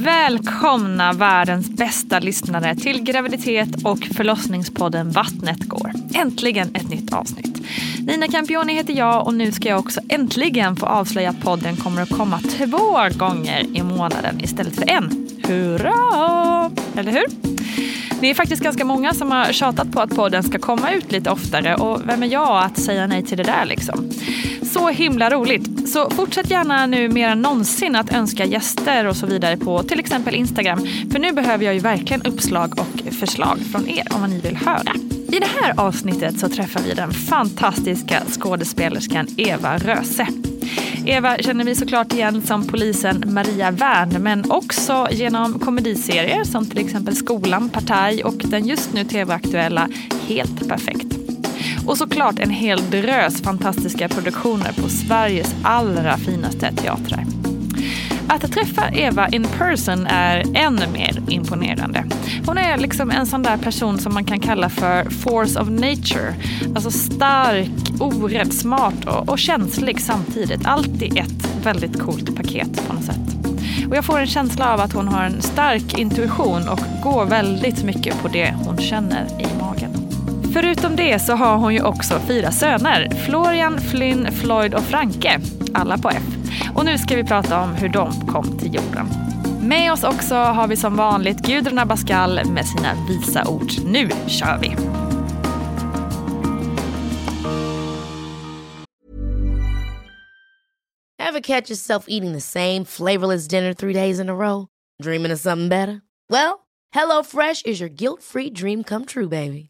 Välkomna världens bästa lyssnare till graviditet och förlossningspodden Vattnet går. Äntligen ett nytt avsnitt. Nina Campioni heter jag och nu ska jag också äntligen få avslöja att podden kommer att komma två gånger i månaden istället för en. Hurra! Eller hur? Det är faktiskt ganska många som har tjatat på att podden ska komma ut lite oftare och vem är jag att säga nej till det där liksom? Så himla roligt. Så fortsätt gärna nu mer än någonsin att önska gäster och så vidare på till exempel Instagram. För nu behöver jag ju verkligen uppslag och förslag från er om vad ni vill höra. I det här avsnittet så träffar vi den fantastiska skådespelerskan Eva Röse. Eva känner vi såklart igen som polisen Maria Wern men också genom komediserier som till exempel Skolan, Partaj och den just nu tv-aktuella Helt perfekt. Och såklart en hel drös fantastiska produktioner på Sveriges allra finaste teatrar. Att träffa Eva in person är ännu mer imponerande. Hon är liksom en sån där person som man kan kalla för force of nature. Alltså stark, orädd, smart och, och känslig samtidigt. Allt i ett väldigt coolt paket på något sätt. Och jag får en känsla av att hon har en stark intuition och går väldigt mycket på det hon känner i magen. Förutom det så har hon ju också fyra söner. Florian, Flynn, Floyd och Franke. Alla på F. Och nu ska vi prata om hur de kom till jorden. Med oss också har vi som vanligt Gudrun Abascal med sina visa ord. Nu kör vi! Have catch yourself eating the same flavorless dinner three days in a row? Dreaming of something better? Well, hello Fresh is your guilt-free dream come true, baby.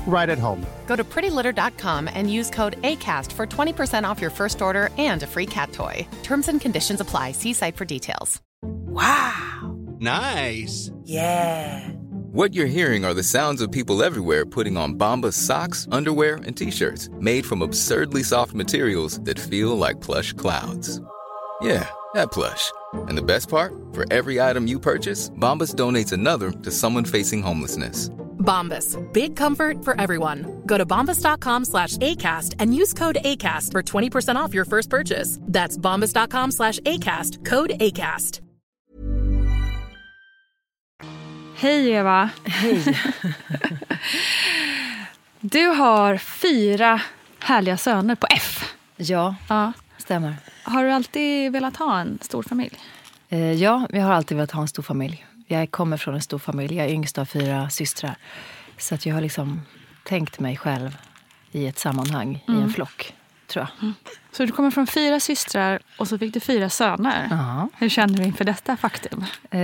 right at home. Go to prettylitter.com and use code ACAST for 20% off your first order and a free cat toy. Terms and conditions apply. See site for details. Wow. Nice. Yeah. What you're hearing are the sounds of people everywhere putting on Bombas socks, underwear, and t-shirts made from absurdly soft materials that feel like plush clouds. Yeah, that plush. And the best part? For every item you purchase, Bombas donates another to someone facing homelessness. Bombas. Big comfort for everyone. Go to bombas.com slash ACAST and use code ACAST for 20% off your first purchase. That's bombas.com slash ACAST. Code ACAST. Hej Eva! Hej! Du har fyra härliga söner på F. Ja, Ja. stämmer. Har du alltid velat ha en stor familj? Eh, ja, jag har alltid velat ha en stor familj. Jag kommer från en stor familj. Jag är yngst av fyra systrar. Så att jag har liksom tänkt mig själv i ett sammanhang, i en flock, tror jag. Så du kommer från fyra systrar och så fick du fyra söner. Ja. Hur känner du inför detta faktum? Eh,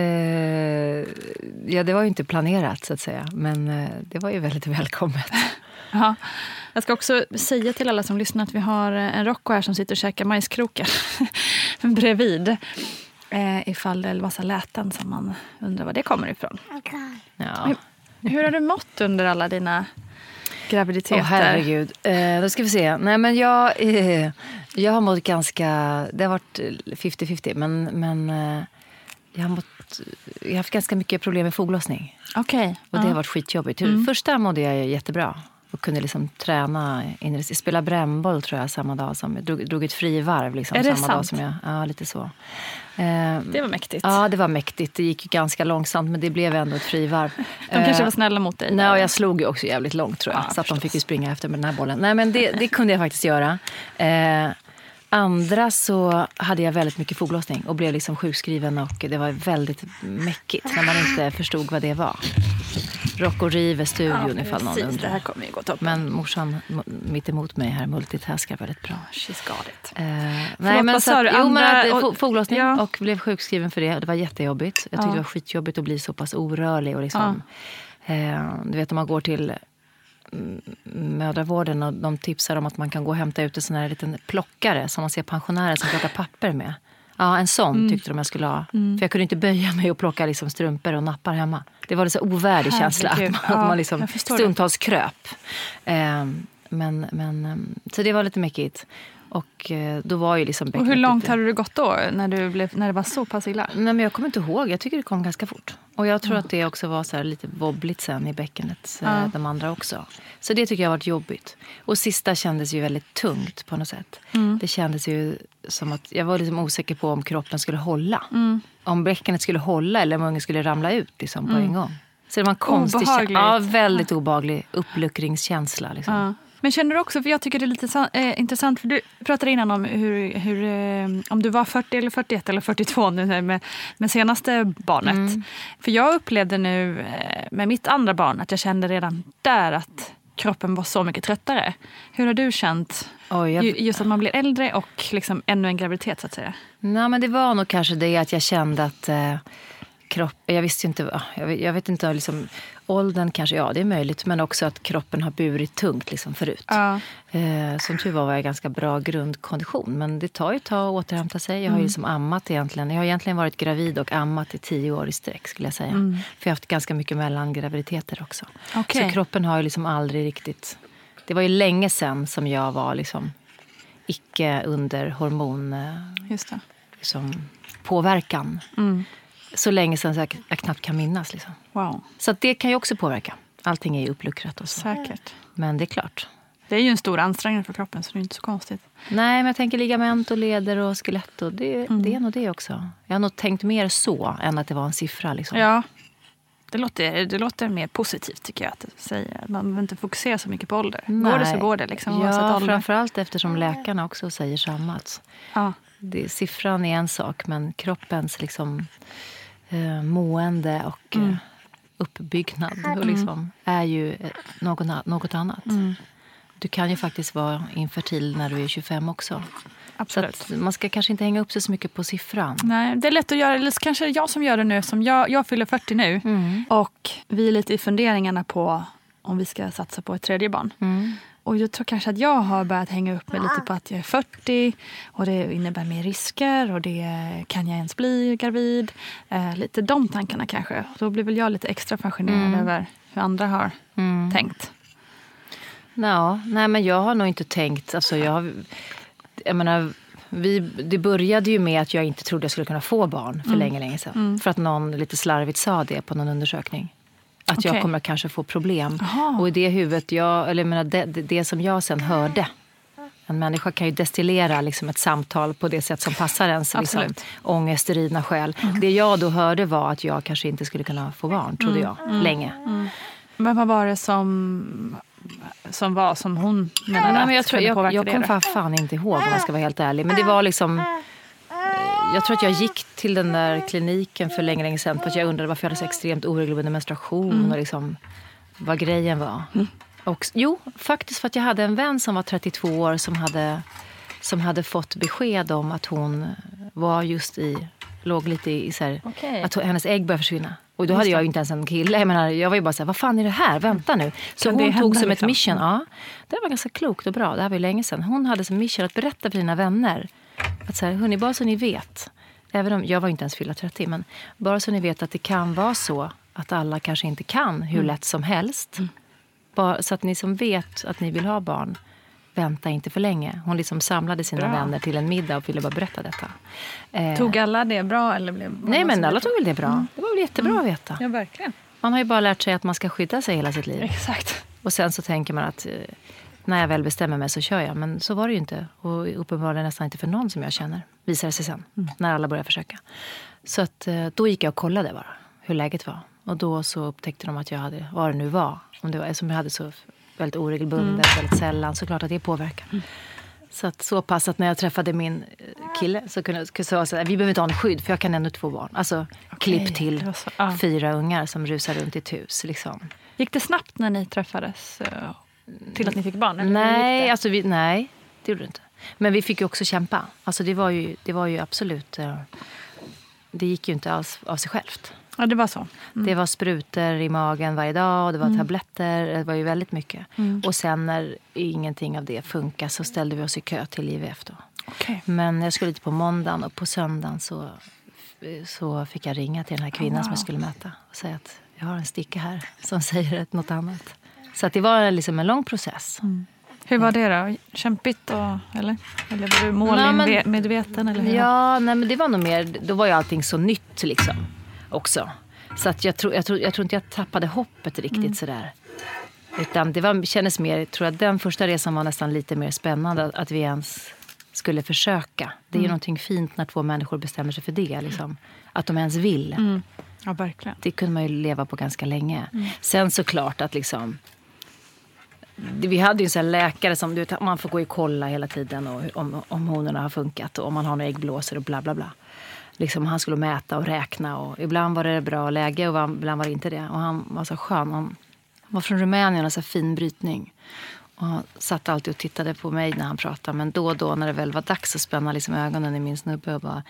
ja, det var ju inte planerat, så att säga. Men eh, det var ju väldigt välkommet. Ja. Jag ska också säga till alla som lyssnar att vi har en Rocco här som sitter och käkar majskrokar bredvid. Eh, ifall det är massa läten som man undrar var det kommer ifrån. Ja. Hur har du mått under alla dina graviditeter? Åh herregud. Eh, då ska vi se. Nej, men jag, eh, jag har mått ganska... Det har varit 50-50. Men, men eh, jag har mått jag har haft ganska mycket problem med foglossning. Okej. Och det har varit skitjobbigt. Mm. Första mådde jag jättebra. Och kunde liksom träna. In, spelade brännboll tror jag samma dag som jag drog, drog ett frivarv. Liksom, Är det samma dag sant? som jag, ja, lite så. Eh, Det var mäktigt. Ja, det var mäktigt. Det gick ganska långsamt, men det blev ändå ett frivarv. De kanske Eh, var snälla mot dig. Nej, och jag slog ju också jävligt långt tror jag. Ja, så att de fick ju springa efter med den här bollen. Nej, men det, det kunde jag faktiskt göra. Andra så hade jag väldigt mycket foglossning och blev liksom sjukskriven och det var väldigt mäckigt när man inte förstod vad det var. Rocco Rive-studion ifall någon precis. Det här undrar. kommer ju gå toppen. Men morsan mitt emot mig här multitaskar väldigt bra. She's got it. Eh, nej, vad men så att, jo, men Andra- och- och, foglossning ja. och blev sjukskriven för det. Det var jättejobbigt. Jag tyckte Ja. det var skitjobbigt att bli så pass orörlig. Och liksom, eh, du vet om man går till mödravården och de tipsar om att man kan gå och hämta ut en sån här liten plockare som man ser pensionärer som plockar papper med. Ja, en sån Mm. tyckte de jag skulle ha. För jag kunde inte böja mig och plocka liksom strumpor och nappar hemma. Det var en så ovärdig känsla att man, Ja, att man liksom förstår det. stundtals kröp. Eh, men, men, eh, så det var lite mäckigt. Och eh, då var ju liksom Och hur långt lite- hade du gått då, när, du blev, när det var så pass illa? Nej, men jag kommer inte ihåg. Jag tycker det kom ganska fort. Och jag tror att det också var så lite wobbligt sen i bäckenet. Ja. De andra också. Så det tycker jag har varit jobbigt. Och sista kändes ju väldigt tungt på något sätt. Mm. Det kändes ju som att jag var liksom osäker på om kroppen skulle hålla. Mm. Om bäckenet skulle hålla eller om ungen skulle ramla ut liksom, på en gång. Så det var en konstig Mm. Ja, väldigt obehaglig uppluckringskänsla. Liksom. Men känner du också, för jag tycker det är lite eh, intressant, för du pratade innan om hur, hur, eh, om du var 40 eller 41 eller 42 nu med, med senaste barnet. Mm. För jag upplevde nu eh, med mitt andra barn att jag kände redan där att kroppen var så mycket tröttare. Hur har du känt? Oj, jag- Ju- Just att man blir äldre och liksom ännu en graviditet så att säga. Nej, men det var nog kanske det att jag kände att eh, kropp, jag visste inte, jag vet, jag vet inte, liksom, åldern kanske, ja det är möjligt, men också att kroppen har burit tungt liksom förut. Ja. Eh, som tur var var jag ganska bra grundkondition, men det tar ju ett tag att återhämta sig. Jag har ju liksom ammat egentligen, jag har egentligen varit gravid och ammat i tio år i sträck skulle jag säga. För jag har haft ganska mycket mellangraviditeter också. Okej. Så kroppen har ju liksom aldrig riktigt, det var ju länge sedan som jag var liksom icke under hormon... Eh, Just det. liksom, påverkan. Mm. Så länge sedan så jag, jag knappt kan minnas. Liksom. Wow, Så det kan ju också påverka. Allting är ju uppluckrat. Och så. säkert. Men det är klart. Det är ju en stor ansträngning för kroppen så det är inte så konstigt. Nej, men jag tänker ligament och leder och skelett. Och det, Mm. det är nog det också. Jag har nog tänkt mer så än att det var en siffra. Liksom. Ja, det låter, det låter mer positivt tycker jag. Att säga. Man behöver inte fokusera så mycket på ålder. Går det så Nej. går det. Liksom, ja, ålder. framförallt eftersom läkarna också säger samma. Ja. det, siffran är en sak, men kroppens liksom, eh, mående och Mm. eh, uppbyggnad och liksom, är ju eh, något, något annat. Mm. Du kan ju faktiskt vara infertil när du är 25 också. Så Absolut. man ska kanske inte hänga upp sig så mycket på siffran. Nej, det är lätt att göra, eller kanske jag som gör det nu. Som jag, jag fyller 40 nu Mm. och vi är lite i funderingarna på om vi ska satsa på ett tredje barn. Mm. Och jag tror kanske att jag har börjat hänga upp mig lite på att jag är 40 och det innebär mer risker och det kan jag ens bli gravid? Eh, lite de tankarna kanske. Då blir väl jag lite extra fascinerad över hur andra har tänkt. Ja, nej, men jag har nog inte tänkt... Alltså, jag, har- jag menar, vi, det började ju med att jag inte trodde jag skulle kunna få barn för länge, länge sedan. För att någon lite slarvigt sa det på någon undersökning. Att jag Okej. kommer kanske få problem. Jaha. Och i det huvudet, jag, eller jag menar, det, det, som jag sen hörde. En människa kan ju destillera liksom ett samtal på det sätt som passar ens liksom, Absolut. ångestridna själ. Det jag då hörde var att jag kanske inte skulle kunna få barn, trodde jag, länge. Men vad var det som, som var som hon menade Nej, men jag, tror, jag, jag det kommer fan inte ihåg om jag ska vara helt ärlig. Men det var liksom... Jag tror att jag gick till den där kliniken för länge, länge sedan för att jag undrade varför jag hade så extremt oregelbunden menstruation Mm. och liksom vad grejen var. Och, jo, faktiskt för att jag hade en vän som var 32 år som hade, som hade fått besked om att hon var just i, låg lite i så här, Okej. att hennes ägg började försvinna. Och då hade jag ju inte ens en kille. Jag, menar, jag var ju bara så här, vad fan är det här? Vänta nu. Så Kan hon tog som liksom? ett mission. Ja, det var ganska klokt och bra. Det här var ju länge sedan. Hon hade som mission att berätta för sina vänner. Att så här, hörni, bara så ni vet. Även om jag var inte ens fylla 30. Men bara så ni vet att det kan vara så att alla kanske inte kan hur lätt som helst. Bara, så att ni som vet att ni vill ha barn. vänta inte för länge. Hon liksom samlade sina Bra. vänner till en middag och ville bara berätta detta. Eh, Tog alla det bra? Eller blev, nej, men alla tog väl det bra. Det var väl jättebra att veta. Ja, verkligen. Man har ju bara lärt sig att man ska skydda sig hela sitt liv. Exakt. Och sen så tänker man att eh, när jag väl bestämmer mig så kör jag. Men så var det ju inte. Och uppenbarligen nästan inte för någon som jag känner. Visade sig sen. När alla började försöka. Så att, eh, då gick jag och kollade bara hur läget var. Och då så upptäckte de att jag hade, vad det nu var. Om det var som jag hade så väldigt oregelbundet, väldigt sällan. Så klart att det påverkar. Så att så pass att när jag träffade min eh, kille så kunde jag säga här, vi behöver inte ha något skydd för jag kan ändå två barn. Alltså klipp till så- ja. fyra ungar som rusar runt i ett hus. Liksom. Gick det snabbt när ni träffades eh, till att ni fick barn? eller Nej, det? alltså vi, nej, det gjorde det inte. Men vi fick ju också kämpa. Alltså det var ju, det var ju absolut... eh, Det gick ju inte alls av sig självt. Ja, det var så. Det var sprutor i magen varje dag och det var tabletter. Det var ju väldigt mycket. Mm. Och sen när ingenting av det funkar så ställde vi oss i kö till IVF. Då. Okej. Men jag skulle dit på måndagen och på söndagen så, så fick jag ringa till den här kvinnan som jag skulle möta och säga att jag har en sticka här som säger något annat. Så att det var liksom en lång process. Hur var det då? Kämpigt? Och, eller? eller var du målmedveten? Eller hur? Ja, nej, men det var nog mer, då var ju allting så nytt liksom också. Så att jag, tror, jag, tror, jag tror inte jag tappade hoppet riktigt Mm. sådär. Utan det var, kändes mer, jag tror att den första resan var nästan lite mer spännande. Att, att vi ens skulle försöka. Det är Mm. ju fint när två människor bestämmer sig för det. Liksom. Att de ens vill. Mm. Ja, verkligen. Det kunde man ju leva på ganska länge. Sen såklart att liksom... Vi hade ju en sån här läkare som du vet, man får gå och kolla hela tiden och om, om honorna har funkat och om man har några äggblåsor och bla bla bla. Liksom, han skulle mäta och räkna och ibland var det bra läge och ibland var det inte det. Och han var så skön. Han var från Rumänien och så här fin brytning. Och han satt alltid och tittade på mig när han pratade. Men då och då när det väl var dags så spände han liksom ögonen i min snubbe och bara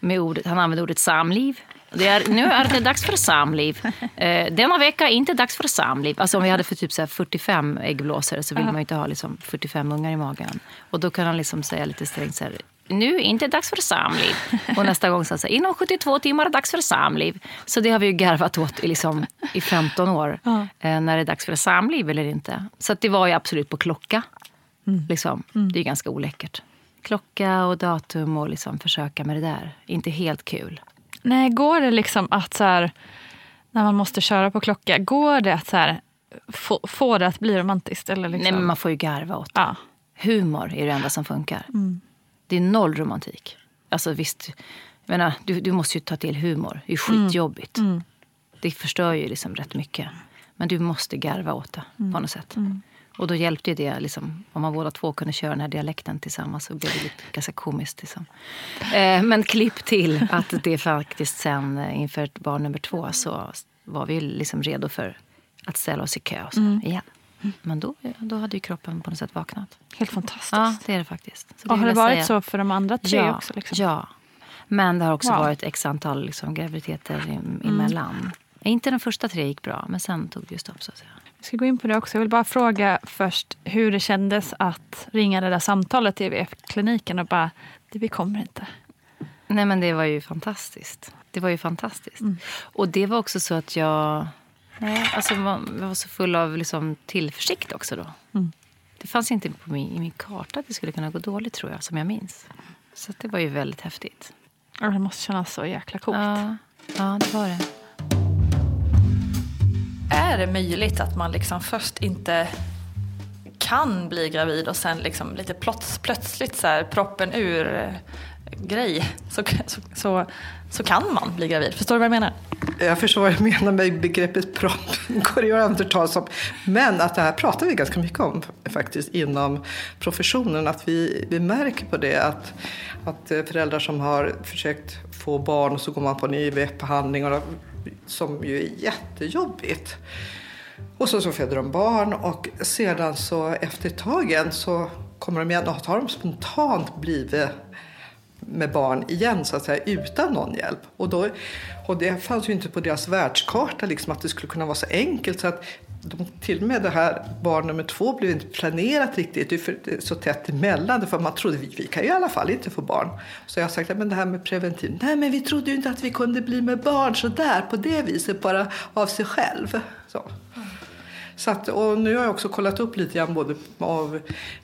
med ordet, han använde ordet samliv. Är, nu är det dags för samliv. Eh, denna vecka är inte dags för samliv. Alltså om vi hade för typ så här 45 äggblåsare så vill man ju inte ha liksom 45 ungar i magen. Och då kan han liksom säga lite strängt så här, nu är inte dags för samliv. Och nästa gång så säger inom 72 timmar är dags för samliv. Så det har vi ju garvat åt i, liksom, i 15 år. Eh, när det är dags för samliv eller inte. Så det var ju absolut på klocka. Liksom. Det är ju ganska oläckert. Klocka och datum och liksom försöka med det där. Inte helt kul. Nej, går det liksom att så här, när man måste köra på klocka, går det att så här, få, få det att bli romantiskt? Eller liksom? Nej, men man får ju garva åt det. ja. Humor är det enda som funkar. Det är noll romantik. Alltså visst, jag menar, du, du måste ju ta till humor. Det är skitjobbigt. Det förstör ju liksom rätt mycket. Men du måste garva åt det på något sätt. Och då hjälpte ju det, liksom, om man båda två kunde köra den här dialekten tillsammans så blev det lite, ganska komiskt. Liksom. Eh, men klipp till att det faktiskt sen eh, inför barn nummer två så var vi liksom redo för att ställa oss i kö och så, igen. Men då, då hade ju kroppen på något sätt vaknat. Helt fantastiskt. Ja, det är det faktiskt. Så och har det varit säga. så för de andra tre ja, också? Liksom? Ja. Men det har också Wow. varit x antal liksom, graviditeter i- emellan. Inte de första tre gick bra, men sen tog det ju stopp. Så att säga. Vi ska gå in på det också. Jag vill bara fråga först hur det kändes att ringa det där samtalet till IVF-kliniken och bara, det vi kommer inte. Nej, men det var ju fantastiskt. Det var ju fantastiskt. Och det var också så att jag... Nej, alltså jag var så full av liksom tillförsikt också då. Det fanns inte på min, i min karta att det skulle kunna gå dåligt, tror jag, som jag minns. Så det var ju väldigt häftigt. Ja, Det måste kännas så jäkla coolt. Ja, ja det var det. Är det möjligt att man liksom först inte kan bli gravid och sen liksom lite plöts, plötsligt så här, proppen ur eh, grej så, så, så, så kan man bli gravid? Förstår du vad jag menar? Jag förstår vad jag menar med begreppet propp. går jag inte talas som. Men att det här pratar vi ganska mycket om faktiskt inom professionen. Att vi, vi märker på det att, att föräldrar som har försökt få barn och så går man på en IVF-behandling och som ju är jättejobbigt. Och så, så föder de barn och sedan så efter ett tag så kommer de igen och har de spontant blivit med barn igen så att säga utan någon hjälp. Och, då, och det fanns ju inte på deras världskarta liksom, att det skulle kunna vara så enkelt så att de, till och med det här barn nummer två blev inte planerat riktigt. Det är för, det är så tätt emellan. För man trodde vi, vi kan ju i alla fall inte få barn. Så jag har sagt att det här med preventiv. Nej men vi trodde ju inte att vi kunde bli med barn så där på det viset bara av sig själv. Så. Så att, och nu har jag också kollat upp lite grann både av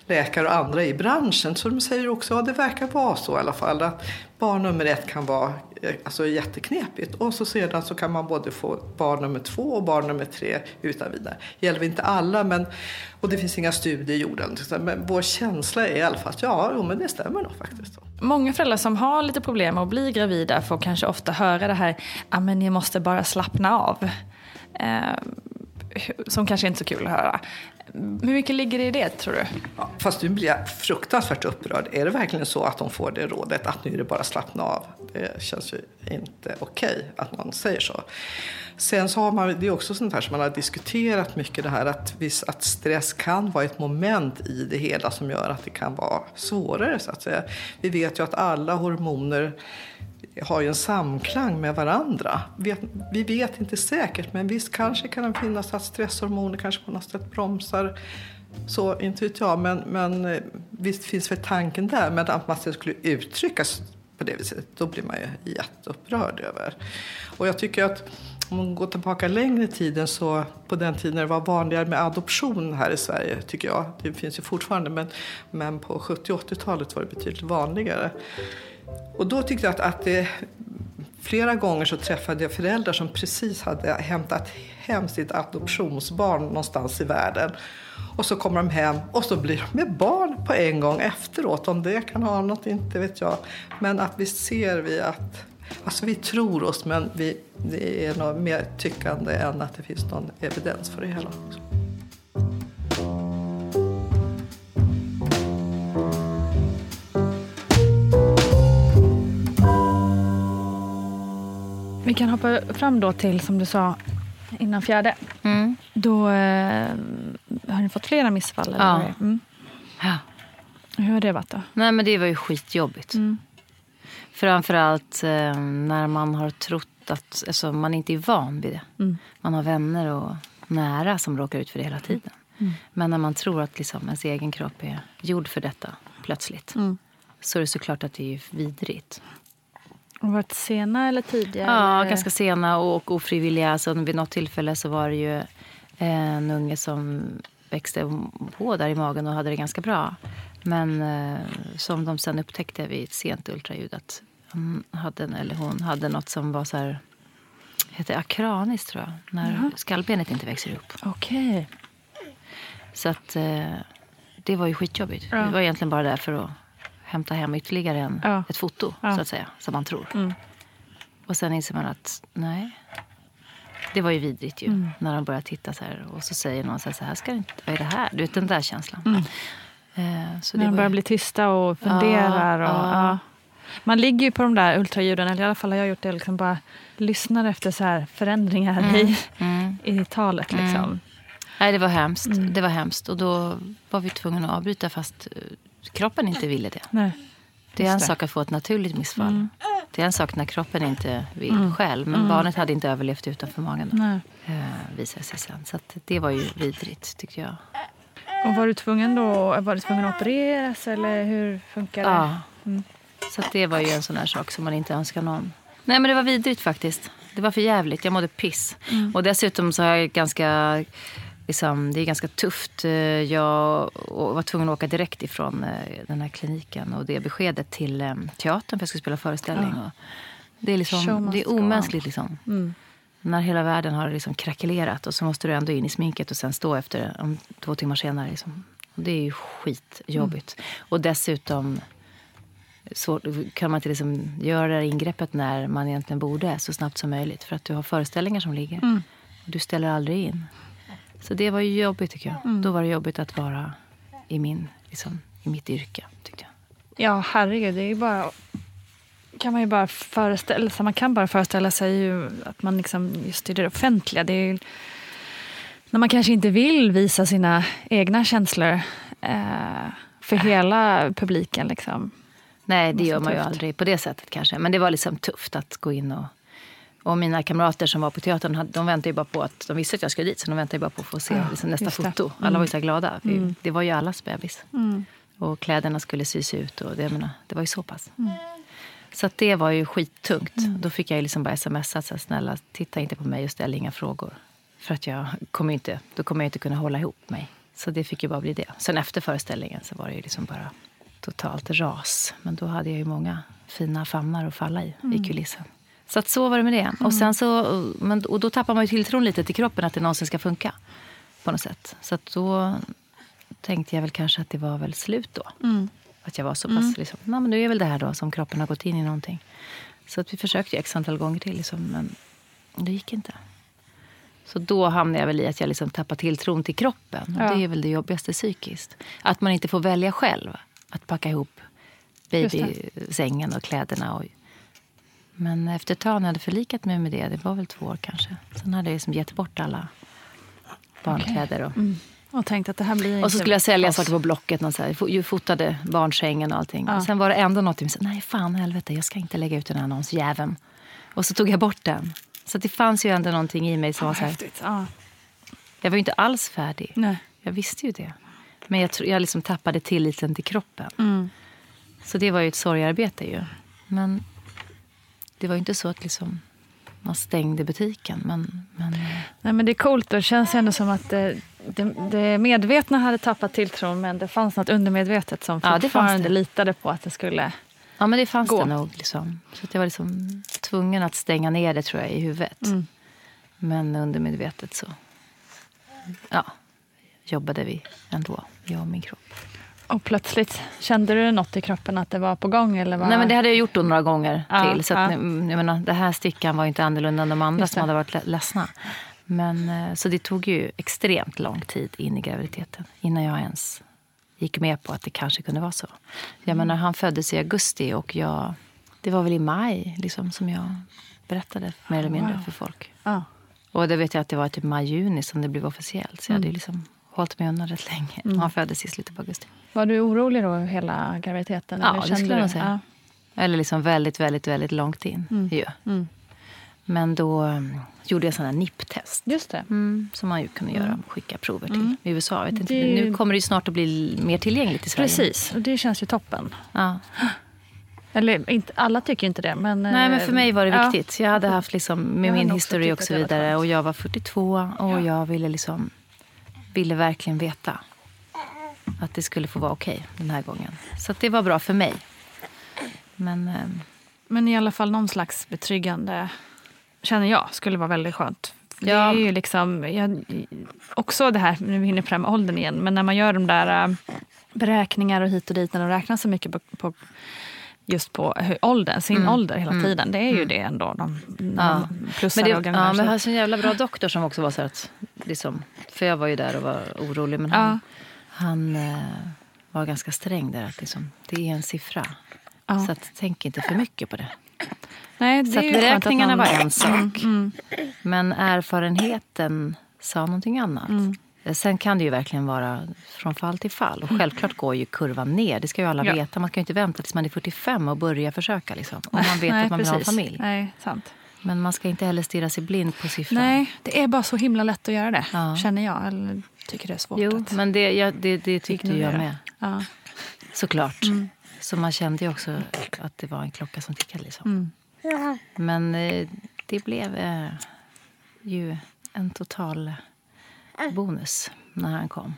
läkare och andra i branschen. Så de säger också att ja, det verkar vara så i alla fall. Att barn nummer ett kan vara eh, alltså, jätteknepigt. Och så sedan så kan man både få barn nummer två och barn nummer tre utan vidare. Det gäller inte alla, men, och det finns inga studier gjorda. Men vår känsla är i alla fall att ja, jo, men det stämmer nog faktiskt. Många föräldrar som har lite problem med att bli gravida får kanske ofta höra det här, ja men ni måste bara slappna av. Eh, som kanske inte är så kul att höra. Hur mycket ligger det i det tror du? Ja, fast nu blir jag fruktansvärt upprörd. Är det verkligen så att de får det rådet att nu är det bara slappna av? Det känns ju inte okej okay att någon säger så. Sen så har man, det är också sånt här som man har diskuterat mycket det här att, viss, att stress kan vara ett moment i det hela som gör att det kan vara svårare så att säga. Vi vet ju att alla hormoner har ju en samklang med varandra. Vi vet inte säkert, men visst kanske kan det finnas att stresshormoner kanske på något sätt bromsar. Så inte vet jag, men, men eh, visst finns väl tanken där. Men att man skulle uttryckas på det viset, då blir man ju jätteupprörd över. Och jag tycker att om man går tillbaka längre i tiden så på den tiden det var vanligare med adoption här i Sverige tycker jag. Det finns ju fortfarande men, men på 70 80-talet var det betydligt vanligare. Och då tyckte jag att, att det, flera gånger så träffade jag föräldrar som precis hade hämtat hem sitt adoptionsbarn någonstans i världen. Och så kommer de hem och så blir de med barn på en gång efteråt. Om det kan ha något, inte vet jag. Men att vi ser vi att Alltså vi tror oss, men vi, det är nog mer tyckande än att det finns någon evidens för det hela. Vi kan hoppa fram då till, som du sa, innan fjärde. Mm. Då eh, har ni fått flera missfall? Eller? Ja. Mm. ja. Hur har det varit då? Nej men det var ju skitjobbigt. Mm. Framförallt eh, när man har trott att alltså, man inte är van vid det. Mm. Man har vänner och nära som råkar ut för det hela tiden. Mm. Men när man tror att liksom, ens egen kropp är gjord för detta plötsligt mm. så är det såklart att det är vidrigt. Och varit sena eller tidiga? Ja, eller? ganska sena och ofrivilliga. Alltså, vid något tillfälle så var det ju en unge som växte på där i magen och hade det ganska bra. Men eh, som de sen upptäckte vid ett sent ultraljud att han hade, eller hon hade något som var så här, heter akranis tror jag, när mm. skallbenet inte växer upp. Okej. Okay. Så att eh, det var ju skitjobbigt. Ja. Det var egentligen bara där för att hämta hem ytterligare en, ja. ett foto, ja. så att säga, som man tror. Mm. Och sen inser man att nej, det var ju vidrigt ju. Mm. När de börjar titta så här och så säger någon så här, så här ska det inte, vad är det här? Du vet den där känslan. Mm. Eh, så när de börjar bli tysta och funderar. Och, ja. Man ligger ju på de där ultraljuden, eller i alla fall har jag gjort det, liksom bara lyssnar efter så här förändringar mm. i, mm. i talet. Mm. Liksom. Nej, det var hemskt. Mm. Det var hemskt. Och då var vi tvungna att avbryta fast eh, kroppen inte ville det. Nej. Det är en sak att få ett naturligt missfall. Mm. Det är en sak när kroppen inte vill Mm. själv. Men Mm. barnet hade inte överlevt utanför magen. Nej. Eh, visade sig sen. Så det var ju vidrigt tyckte jag. Och var du tvungen då var du tvungen att opereras eller hur funkar det? Ja. Mm. Så det var ju en sån här sak som man inte önskar någon. Nej men det var vidrigt faktiskt. Det var för jävligt. Jag mådde piss. Mm. Och dessutom så har jag ganska Liksom, det är ganska tufft. Eh, Jag var tvungen att åka direkt ifrån eh, den här kliniken och det beskedet till eh, teatern för att jag skulle spela föreställning. Ja. Det är, liksom, det är omänskligt. Liksom. Mm. När hela världen har liksom krackelerat och så måste du ändå in i sminket och sen stå efter om två timmar senare. Liksom. Det är ju skitjobbigt. Mm. Och dessutom så kan man inte liksom göra det ingreppet när man egentligen borde så snabbt som möjligt. För att du har föreställningar som ligger. Mm. Och du ställer aldrig in. Så det var ju jobbigt tycker jag. Mm. Då var det jobbigt att vara i, min, liksom, i mitt yrke tyckte jag. Ja, herregud. Det är ju bara, kan man ju bara föreställa sig. Man kan bara föreställa sig ju att man liksom just i det offentliga. Det är ju, när man kanske inte vill visa sina egna känslor eh, för hela publiken. Liksom. Nej, det gör man ju tufft. aldrig på det sättet kanske. Men det var liksom tufft att gå in och... Och mina kamrater som var på teatern, de väntade ju bara på att... De visste att jag skulle dit, så de väntade bara på att få se Ja, liksom, nästa foto. Alla Mm. var ju så glada. Mm. Det var ju allas bebis. Mm. Och kläderna skulle sys ut och det, menar, det var ju så pass. Mm. Så det var ju skittungt. Mm. Då fick jag liksom bara smsa så här, snälla titta inte på mig och ställ inga frågor. För att jag kommer inte, då kommer jag inte kunna hålla ihop mig. Så det fick ju bara bli det. Sen efter föreställningen så var det ju liksom bara totalt ras. Men då hade jag ju många fina famnar att falla i, i kulissen. Så att så var det med det. Och, sen så, men, och då tappar man ju tilltron lite till kroppen att det någonsin ska funka. På något sätt. Så att då tänkte jag väl kanske att det var väl slut då. Att jag var så pass liksom, Nej, men nu är väl det här då som kroppen har gått in i någonting. Så att vi försökte ju x antal gånger till liksom, men det gick inte. Så då hamnade jag väl i att jag liksom tappade tilltron till kroppen. Och Ja. Det är väl det jobbigaste psykiskt. Att man inte får välja själv. Att packa ihop babysängen och kläderna. Och... Men efter ett tag när jag hade förlikat mig med det, det var väl två år kanske. Sen hade jag liksom gett bort alla barnkläder. Och, Och tänkte att det här blir och så skulle jag sälja oss. saker på Blocket. Och så här, fotade barnsängen och allting. Ja. Och sen var det ändå något sa, nej fan helvete, jag ska inte lägga ut den här annonsjäveln. Och så tog jag bort den. Så det fanns ju ändå någonting i mig som var så här. Ja. jag var ju inte alls färdig. Nej. Jag visste ju det. Men jag, jag liksom tappade tilliten till kroppen. Mm. Så det var ju ett sorgarbete ju. Men det var ju inte så att liksom man stängde butiken. Men, men Nej, men det är coolt. Det känns ändå som att det, det, det medvetna hade tappat tilltron men det fanns något undermedvetet som Ja, fortfarande det. litade på att det skulle... Ja, men det fanns Gå. det nog. Liksom. Så att jag var liksom tvungen att stänga ner det tror jag i huvudet. Mm. Men undermedvetet så ja, jobbade vi ändå, jag och min kropp. Och plötsligt, kände du något i kroppen att det var på gång? Eller var... Nej, men det hade jag gjort då några gånger Ja, till. Så att, ja. jag menar, det här stickan var inte annorlunda än de andra som hade varit le- ledsna. Men, eh, så det tog ju extremt lång tid in i graviditeten innan jag ens gick med på att det kanske kunde vara så. Jag menar, han föddes i augusti och jag, det var väl i maj liksom, som jag berättade mer eller mindre Wow. för folk. Ja. Och det vet jag att det var typ maj-juni som det blev officiellt. Så jag Mm. hade liksom hållit mig undan rätt länge. Han föddes i slutet på augusti. Var du orolig då hela graviditeten? Ja, det skulle jag nog säga. Eller liksom väldigt, väldigt, väldigt långt in. Ju. Mm. Men då um, gjorde jag sådana NIP-test. Just det. Mm, som man ju kunde göra och skicka prover till USA. Jag vet inte, Det Nu kommer det ju snart att bli mer tillgängligt i Sverige. Precis, och det känns ju toppen. Ja. Eller inte, alla tycker inte det. Men, Nej, men för mig var det ja. viktigt. Jag hade haft liksom, med Jag min tyckt och så vidare. Och jag var 42 och jag ville liksom ville verkligen veta att det skulle få vara okej den här gången. Så det var bra för mig. Men ehm, Men i alla fall någon slags betryggande, känner jag, skulle vara väldigt skönt. För Det Ja. är ju liksom, jag, också det här, nu är vi inne på det här med åldern igen, men när man gör de där äh, beräkningar och hit och dit, när de räknar så mycket på, på just på hur åldern, sin ålder hela tiden. Det är ju det ändå. De, Mm. Ja. plussar Men, det, och ja, men jag hade en jävla bra doktor som också var så att... Liksom, för jag var ju där och var orolig. Men han, han eh, var ganska sträng där. Att liksom, det är en siffra. Så att, tänk inte för mycket på det. Nej, det Så att beräkningarna någon- var en sak. Mm, Men erfarenheten sa någonting annat. Mm. Sen kan det ju verkligen vara från fall till fall. Och självklart går ju kurvan ner. Det ska ju alla Ja. veta. Man kan ju inte vänta tills man är 45 och börja försöka. Liksom, om man vet Nej, att man vill ha en precis. familj. Nej, sant. Men man ska inte heller stirra sig blind på siffran. Nej, det är bara så himla lätt att göra det, Ja. känner jag. Eller tycker det är svårt Jo, att men det, ja, det, det tyckte jag ignorera. med. Ja. Såklart. Mm. Så man kände ju också att det var en klocka som tickade. Liksom. Mm. Men eh, det blev eh, ju en total bonus när han kom.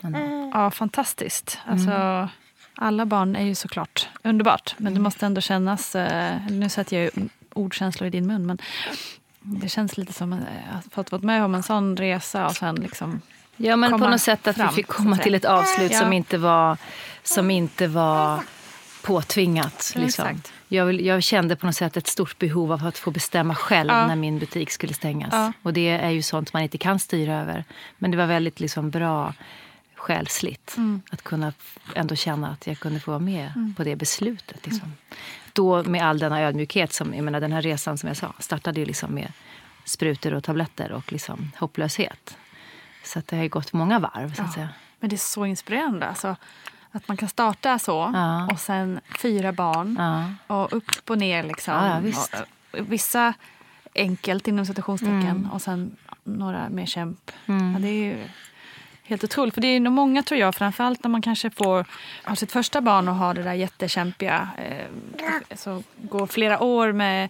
Men, Ja, fantastiskt. Alltså, Alla barn är ju såklart underbart, men det måste ändå kännas... Eh, nu sätter jag ju ordkänslor i din mun, men det känns lite som eh, att ha fått med om en sån resa och sen liksom... ja, men på något sätt att fram, vi fick komma till ett avslut Ja. som, inte var, som inte var påtvingat. Ja, Liksom. exakt. Jag, vill, jag kände på något sätt ett stort behov av att få bestämma själv Ja. när min butik skulle stängas. Ja. Och det är ju sånt man inte kan styra över. Men det var väldigt liksom bra själsligt. Mm. Att kunna ändå känna att jag kunde få vara med på det beslutet. Liksom. Då med all denna ödmjukhet. Som, jag menar, den här resan som jag sa startade ju liksom med sprutor och tabletter och liksom hopplöshet. Så det har ju gått många varv. Så att Ja. säga. Men det är så inspirerande. Alltså, att man kan starta så Ja. och sen fyra barn Ja. och upp och ner. Liksom. Ja, visst. Och, och, vissa enkelt inom citationstecken och sen några med kämp. Mm. Det är ju helt otroligt. För det är nog många tror jag, framförallt när man kanske får ha sitt första barn och har det där jättekämpiga. Eh, så går flera år med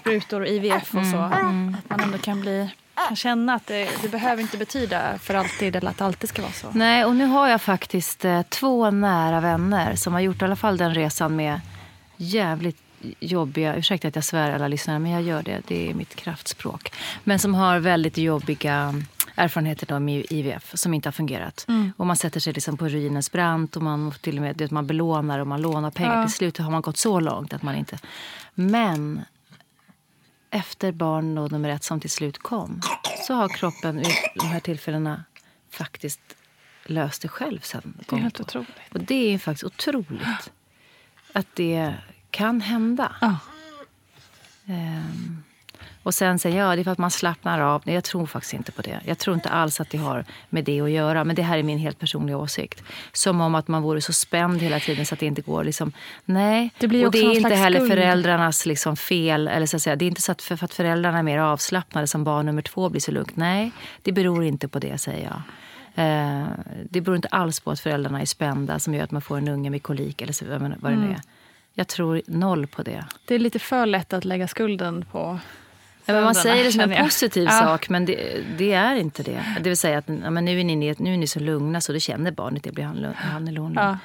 sprutor och IVF och så. Att man ändå kan bli kan känna att det, det behöver inte betyda för alltid eller att det alltid ska vara så. Nej, och nu har jag faktiskt eh, två nära vänner som har gjort i alla fall den resan med jävligt jobbiga, ursäkta att jag svär alla lyssnare, men jag gör det, det är mitt kraftspråk. Men som har väldigt jobbiga erfarenheter av IVF som inte har fungerat. Mm. Och man sätter sig liksom på ruinens brant och man till och med man belånar och man lånar pengar. Ja. Till slut har man gått så långt att man inte... Men efter barn nummer ett som till slut kom så har kroppen vid de här tillfällena faktiskt löst det själv sen. Det är helt otroligt. Och det är faktiskt otroligt att det kan hända. Ja. Um, och sen säger ja, det är för att man slappnar av. Nej, jag tror faktiskt inte på det. Jag tror inte alls att det har med det att göra. Men det här är min helt personliga åsikt. Som om att man vore så spänd hela tiden så att det inte går. Liksom, nej, det blir och det är inte heller skuld. föräldrarnas liksom fel. Eller så att säga. Det är inte så att för, för att föräldrarna är mer avslappnade som barn nummer två blir så lugnt. Nej, det beror inte på det, säger jag. Eh, det beror inte alls på att föräldrarna är spända som gör att man får en unge med kolik eller så, vad det nu mm. är. Jag tror noll på det. Det är lite för lätt att lägga skulden på Ja, men man säger det som en positiv ja. sak, men det, det, är inte det. Det vill säga att ja, men nu, är ni, nu är ni så lugna så då känner barnet det blir han, han eller hon ja.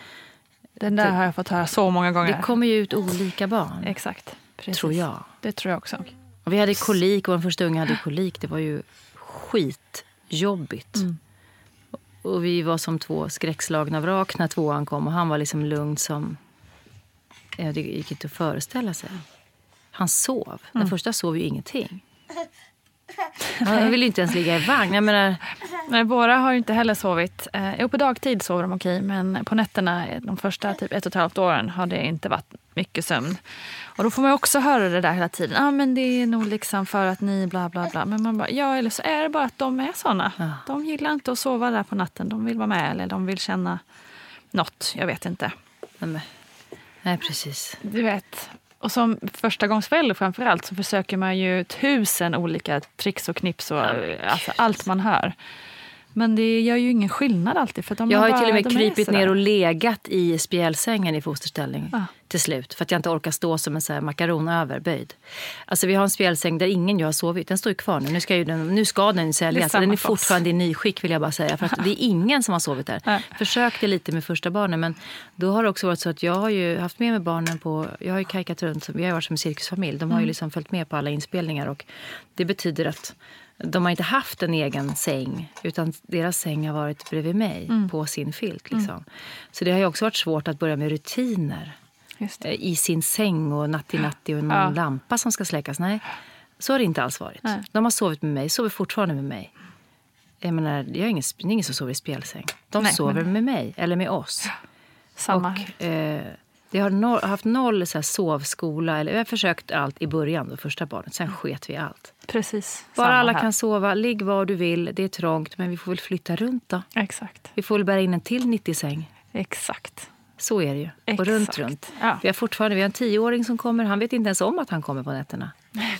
Den där har jag fått höra så många gånger. Det kommer ju ut olika barn. Exakt. Precis. Tror jag. Det tror jag också. Och vi hade kolik, vår första unge hade kolik. Det var ju skitjobbigt. Mm. Och vi var som två skräckslagna vrak när tvåan kom. Och han var liksom lugn som... Ja, det gick inte att föreställa sig. Han sov. Den mm. första sov ju ingenting. Han vill inte ens ligga i vagn. Jag menar... Nej, våra har ju inte heller sovit. Eh, jo, på dagtid sover de okej, men på nätterna de första typ ett och ett halvt åren har det inte varit mycket sömn. Och då får man också höra det där hela tiden. Ja, ah, men det är nog liksom för att ni bla bla bla. Men man bara, ja, eller så är det bara att de är såna. Ja. De gillar inte att sova där på natten. De vill vara med eller de vill känna något. Jag vet inte. Nej precis. Du vet, och som förstagångsförälder framförallt så försöker man ju tusen olika tricks och knips och alltså, allt man hör. Men det gör ju ingen skillnad alltid. För jag har bara, till och med krypit ner och legat i spjälsängen i fosterställning ja. till slut. För att jag inte orkar stå som en så här makaron överböjd. Alltså vi har en spjälsäng där ingen jag har sovit. Den står ju kvar nu. Nu ska, ju den, nu ska den säljas. Den är fortfarande i nyskick vill jag bara säga. För att det är ingen som har sovit där. Ja. Försökte lite med första barnen. Men då har det också varit så att jag har ju haft med mig barnen på... Jag har ju kajkat runt. Vi har varit som en cirkusfamilj. De har ju mm. liksom följt med på alla inspelningar. Och det betyder att de har inte haft en egen säng, utan deras säng har varit bredvid mig mm. på sin filt. Liksom. Mm. Så det har också varit svårt att börja med rutiner i sin säng och natti-natti och någon ja. lampa som ska släckas. Nej, så har det inte alls varit. Nej. De har sovit med mig, sover fortfarande med mig. Jag menar, jag är ingen, det är ingen som sover i spjälsäng. De Nej, sover men... med mig, eller med oss. Samma. Och, eh, jag har no haft noll så här, sovskola. Eller, jag har försökt allt i början, då, första barnet. Sen sket vi allt. Precis. Bara alla här. kan sova. Ligg var du vill. Det är trångt, men vi får väl flytta runt då. Exakt. Vi får väl bära in en till 90-säng. Exakt. Så är det ju. Exakt. Och runt, runt. Ja. Vi har fortfarande vi har en tioåring som kommer. Han vet inte ens om att han kommer på nätterna.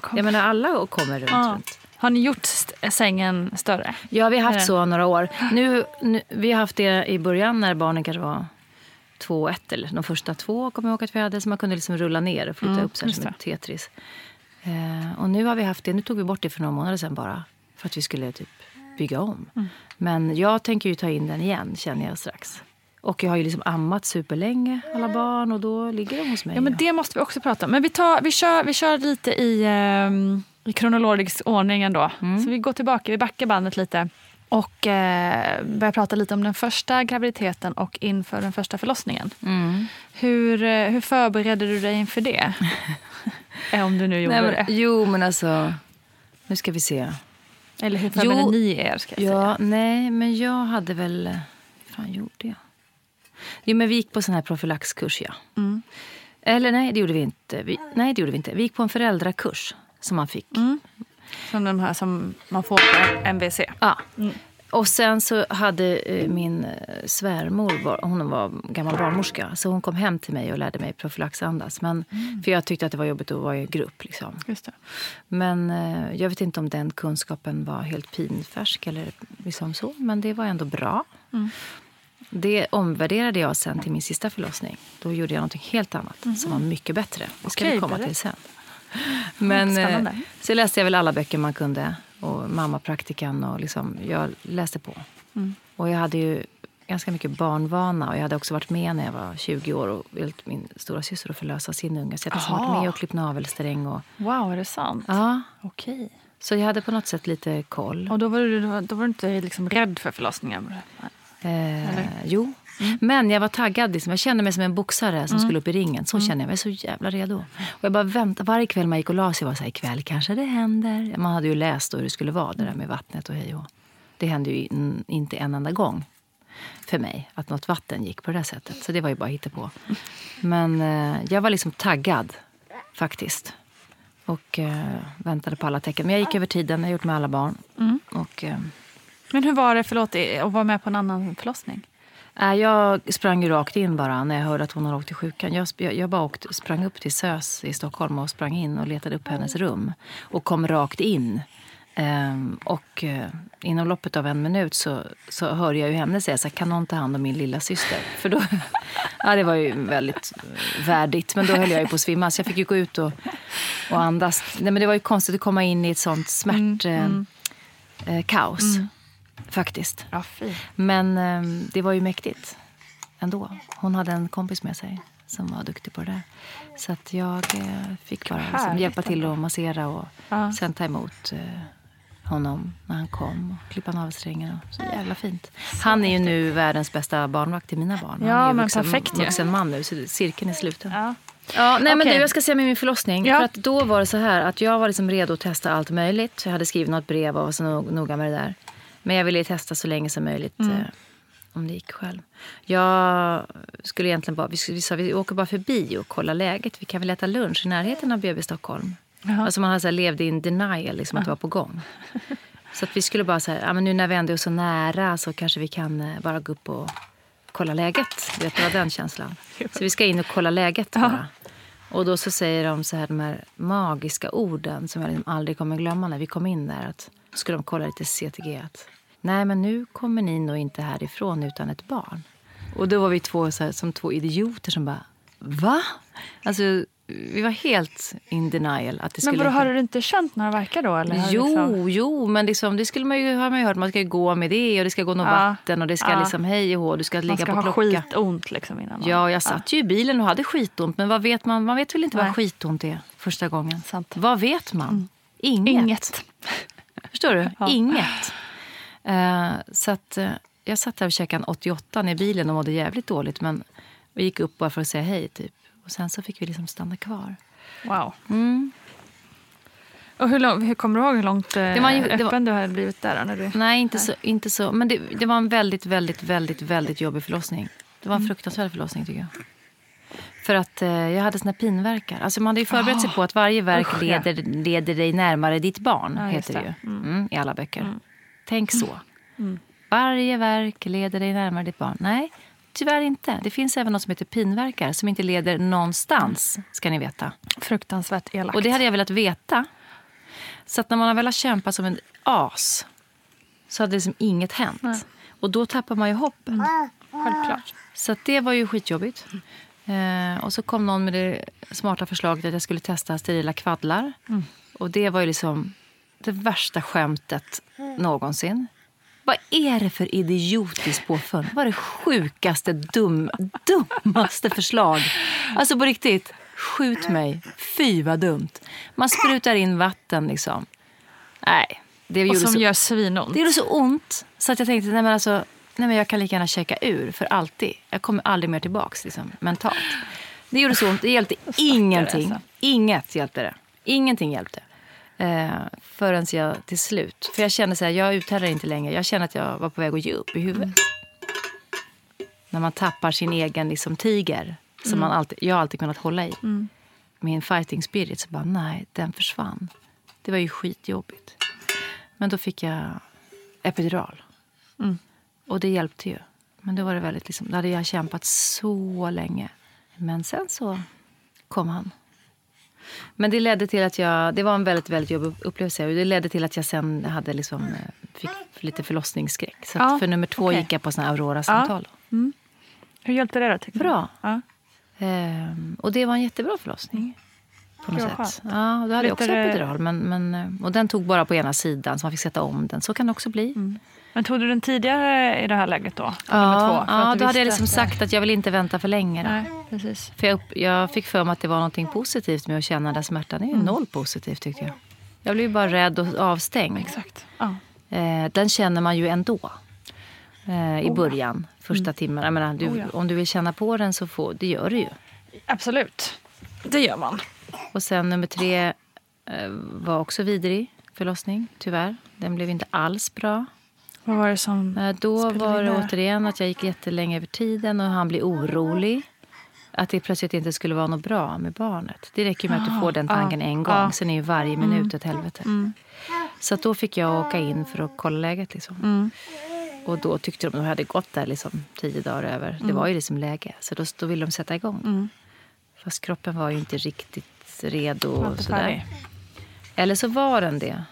Kom. Jag menar, alla kommer runt, ja. runt. Har ni gjort sängen större? Ja, vi har haft så några år. Nu, nu, vi har haft det i början när barnen kanske var två och ett. Eller de första två kommer jag ihåg att vi hade. Så man kunde liksom rulla ner och flytta mm, upp sig som ett Tetris. Eh, och nu har vi haft det. Nu tog vi bort det för några månader sedan bara. För att vi skulle typ bygga om. Mm. Men jag tänker ju ta in den igen känner jag strax. Och jag har ju liksom ammat superlänge, alla barn, och då ligger de hos mig. Ja, men det måste vi också prata om. Men vi, tar, vi, kör, vi kör lite i, eh, i kronologisk ordning ändå. Mm. Så vi går tillbaka, vi backar bandet lite och eh, börjar prata lite om den första graviditeten och inför den första förlossningen. Mm. Hur, eh, hur förberedde du dig inför det? om du nu gjorde nej, men, det. Jo, men alltså... Nu ska vi se. Eller hur förberedde ni er? Ska jag ja, säga. Nej, men jag hade väl... Hur fan gjorde jag? Jo, men vi gick på sån här profylaxkurs, ja. Mm. Eller nej, det gjorde vi inte. Vi, nej, det gjorde vi inte. Vi gick på en föräldrakurs som man fick. Mm. Som de här som man får på MVC? Ja. Mm. Och sen så hade eh, min eh, svärmor, hon var gammal barnmorska, så hon kom hem till mig och lärde mig profylaxandas. Men, mm. För jag tyckte att det var jobbigt att vara i grupp. Liksom. Men eh, jag vet inte om den kunskapen var helt pinfärsk eller liksom så, men det var ändå bra. Mm. Det omvärderade jag sen till min sista förlossning. Då gjorde jag något helt annat mm. som var mycket bättre. Det ska okay, vi komma till sen. Men, så läste jag väl alla böcker man kunde och mammapraktikan. Och liksom, jag läste på. Mm. Och jag hade ju ganska mycket barnvana. Och jag hade också varit med när jag var 20 år och hjälpt min stora syster att förlösa sin unge. Så jag hade varit med och klippt navelsträng. Och, Wow, är det sant? ja, Okej. så jag hade på något sätt lite koll. Och då var du, då var du inte liksom rädd för förlossningen? Eh, jo. Men jag var taggad. Liksom. Jag kände mig som en boxare som skulle upp i ringen. Så kände jag mig. så jävla redo. Och jag bara väntade. Varje kväll man gick och la sig var så här, ikväll kanske det händer. Man hade ju läst hur det skulle vara, det där med vattnet och hej och Det hände ju in, inte en enda gång för mig att något vatten gick på det sättet. Så det var ju bara på. Men eh, jag var liksom taggad, faktiskt. Och eh, väntade på alla tecken. Men jag gick över tiden. Jag gjort med alla barn. Och... Eh, Men hur var det förlåt, att vara med på en annan förlossning? Jag sprang rakt in bara när jag hörde att hon hade åkt till sjukan. Jag, jag bara åkte, sprang upp till SÖS i Stockholm och sprang in och letade upp hennes rum. Och kom rakt in. Ehm, och eh, inom loppet av en minut så, så hörde jag ju henne säga så här, kan någon ta hand om min lilla syster? För då, ja, det var ju väldigt värdigt. Men då höll jag ju på att svimma. Så jag fick ju gå ut och, och andas. Nej, men det var ju konstigt att komma in i ett sånt smärt... Eh, eh, kaos. Faktiskt. Ja, fy. Men eh, det var ju mäktigt ändå. Hon hade en kompis med sig som var duktig på det där. Så att jag eh, fick bara liksom, hjälpa till att massera och Ja. sen ta emot eh, honom när han kom. Och klippa navelsträngen. Så jävla fint. Han är ju nu världens bästa barnvakt till mina barn. Ja, han är ju men vuxen, perfekt vuxen man nu, så cirkeln är sluten. Ja. Ja, nej, men du, jag ska säga med min förlossning. Ja. För att då var det så här att jag var liksom redo att testa allt möjligt. Jag hade skrivit något brev och var så no- noga med det där. Men jag ville testa så länge som möjligt Mm. eh, om det gick själv. Jag skulle egentligen bara, vi, vi sa vi åker bara förbi och kollar läget. Vi kan väl äta lunch i närheten av BB Stockholm. Alltså man så här, levde in denial, liksom att det var på gång. Så att vi skulle bara säga, ja, men nu när vi ändå är så nära så kanske vi kan eh, bara gå upp och kolla läget. Du vet, det var den känslan. Så vi ska in och kolla läget bara. Och då så säger de så här, de här magiska orden som jag liksom aldrig kommer glömma när vi kom in där. Att skulle de kolla lite CTG. Att, Nej, men nu kommer ni nog inte härifrån utan ett barn. Och då var vi två här, som två idioter som bara, va? Alltså, vi var helt in denial. Att det Men skulle vadå, har du inte känt några verkar då? Eller Jo, liksom... jo, men liksom, det skulle man ju, har man ju hört. Man ska gå med det och det ska gå något Ja. vatten och det ska Ja. liksom hej och hå, du ska Man ligga ska på ha klocka. skitont liksom innan. man- Ja, jag satt ju i bilen och hade skitont. Men vad vet man? Man vet väl inte Nej. vad skitont är första gången? Sant. Vad vet man? Inget. Inget. Förstår du? Ja. Inget. Eh, så att, eh, jag satt där och käkade en 88 i bilen och mådde jävligt dåligt. Men och gick upp bara för att säga hej. Typ. Och sen så fick vi liksom stanna kvar. Wow. Mm. Och hur, lång, hur kommer du ihåg hur långt eh, var ju- det öppen var- du hade blivit där? När du... Nej, inte så. Inte så. Men det, det var en väldigt, väldigt, väldigt, väldigt jobbig förlossning. Det var en Mm. fruktansvärd förlossning tycker jag. För att eh, jag hade såna pinverkar. Alltså man hade ju förberett sig på att varje verk Usch, ja. leder, leder dig närmare ditt barn. Ja, heter det ju. Mm, I alla böcker. Tänk så. Varje verk leder dig närmare ditt barn. Nej, tyvärr inte. Det finns även något som heter pinverkar som inte leder någonstans, ska ni veta. Fruktansvärt elakt. Och det hade jag velat veta. Så att när man har väl har kämpat som en as så hade liksom inget hänt. Och då tappar man ju hoppet. Självklart. Så det var ju skitjobbigt. Eh, och så kom någon med det smarta förslaget att jag skulle testa sterila kvaddlar. Och det var ju liksom det värsta skämtet någonsin. Vad är det för idiotiskt påfund? Vad är det sjukaste, dum, dummaste förslag? Alltså på riktigt, skjut mig. Fy vad dumt. Man sprutar in vatten liksom. Nej, det Och som så gör svinont. det gjorde så ont så att jag tänkte nej men alltså, nej men jag kan lika gärna checka ur för alltid. Jag kommer aldrig mer tillbaks liksom, mentalt. Det gjorde så ont. Det hjälpte ingenting. alltså. Inget hjälpte det. Ingenting hjälpte. Eh, förrän jag till slut. För jag kände så här, jag uthärdar inte längre. Jag kände att jag var på väg att ge upp i huvudet. När man tappar sin egen liksom, tiger. Som man alltid, jag alltid kunnat hålla i. Min fighting spirit. Så bara, nej, den försvann. Det var ju skitjobbigt. Men då fick jag epidural. Och det hjälpte ju. Men då var det väldigt liksom, då hade jag kämpat så länge. Men sen så kom han. Men det ledde till att jag, det var en väldigt, väldigt jobbig upplevelse. Och det ledde till att jag sen hade liksom, eh, fick lite förlossningsskräck. Så Ja, för nummer två okej. gick jag på såna Aurora-samtal. Hur hjälpte det då? Bra. Ja. Ehm, och det var en jättebra förlossning. På något sätt. skönt. Ja, då hade jag också Lite- epidural. Men, men, eh, och den tog bara på ena sidan så man fick sätta om den. Så kan det också bli. Men tog du den tidigare i det här läget då? Ja, ja du då hade jag liksom sagt att jag vill inte vänta för länge. Då. Nej, precis. För jag, upp, jag fick för mig att det var något positivt med att känna den smärtan. Det är ju Mm. noll positivt tyckte jag. Jag blev ju bara rädd och avstängd. Exakt. Ja. Eh, den känner man ju ändå. Eh, I början, första timmen. Jag menar, du, Oh, ja. Om du vill känna på den så får, det gör du ju. Absolut. Det gör man. Och sen nummer tre eh, var också vidrig förlossning, tyvärr. Den blev inte alls bra. Vad var det som Eh, Då var det återigen att jag gick jättelänge över tiden och han blev orolig. Att det plötsligt inte skulle vara något bra med barnet. Det räcker med att du får den tanken en gång. ja. Mm. Sen är ju varje minut ett helvete. Så att då fick jag åka in för att kolla läget. Liksom. Mm. Och då tyckte de att de hade gått där liksom tio dagar över. Mm. Det var ju liksom läge. Så då, då ville de sätta igång. Fast kroppen var ju inte riktigt redo. Och sådär. Eller så var den det.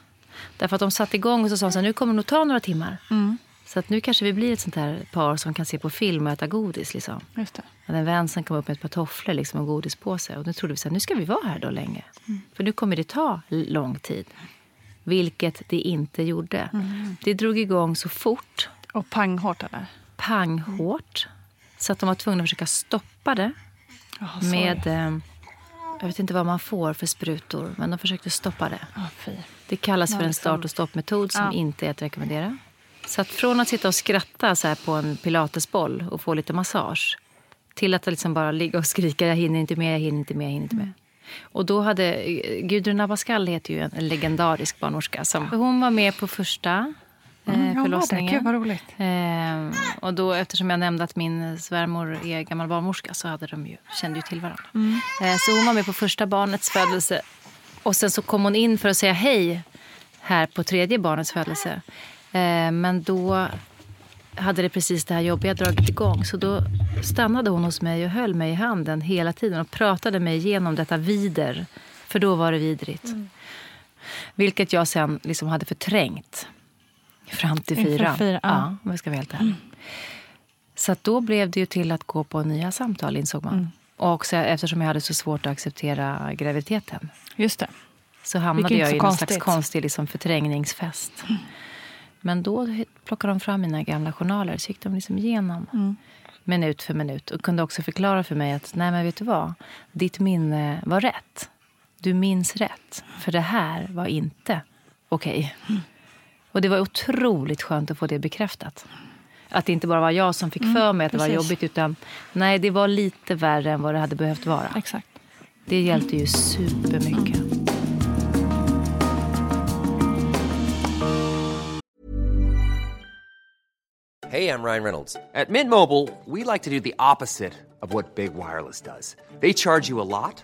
Därför att de satte igång och så sa här, nu kommer det nog ta några timmar. Mm. Så att nu kanske vi blir ett sånt här par som kan se på film och äta godis. Liksom. Just det. Och en vän som kom upp med ett par tofflor liksom, och godis på sig. Och då trodde vi så här, nu ska vi vara här då länge. För nu kommer det ta lång tid. Vilket det inte gjorde. Det drog igång så fort, Och pang hårt eller? panghårt. Så att de var tvungna att försöka stoppa det Oh, med... Eh, jag vet inte vad man får för sprutor, men de försökte stoppa det. Det kallas för en start och stoppmetod som Ja. inte är att rekommendera. Så att från att sitta och skratta så här på en pilatesboll och få lite massage till att liksom bara ligga och skrika jag hinner inte med, jag hinner inte med, jag hinner inte med. Och då hade eh, Gudrun Abascal heter ju en, en legendarisk barnmorska. Som, hon var med på första Mm, det? förlossningen. Gud, vad roligt. Eh, och då, eftersom jag nämnde att min svärmor är gammal barnmorska så hade de ju, kände ju till varandra. Mm. Eh, så hon var med på första barnets födelse. Och sen så kom hon in för att säga hej här på tredje barnets födelse. Eh, men då hade det precis det här jobbiga dragit igång. Så då stannade hon hos mig och höll mig i handen hela tiden och pratade mig igenom detta vider. För då var det vidrigt. Vilket jag sen liksom hade förträngt fram till Inför fyra. ja. ja. om jag ska vara helt ärlig. Så att då blev det ju till att gå på nya samtal, insåg man. Och också eftersom jag hade så svårt att acceptera graviditeten Just det. så hamnade jag så i någon slags konstig liksom, förträngningsfest. Men då plockade de fram mina gamla journaler så gick de liksom igenom Mm. minut för minut och kunde också förklara för mig att nej men vet du vad, ditt minne var rätt. Du minns rätt, för det här var inte okej. Och det var otroligt skönt att få det bekräftat. Att det inte bara var jag som fick för mig att det var Mm, precis. jobbigt utan nej, det var lite värre än vad det hade behövt vara. Exakt. Det hjälpte ju supermycket. Hey, I'm Ryan Reynolds. At Mint Mobile, we like to do the opposite of what Big Wireless does. They charge you a lot,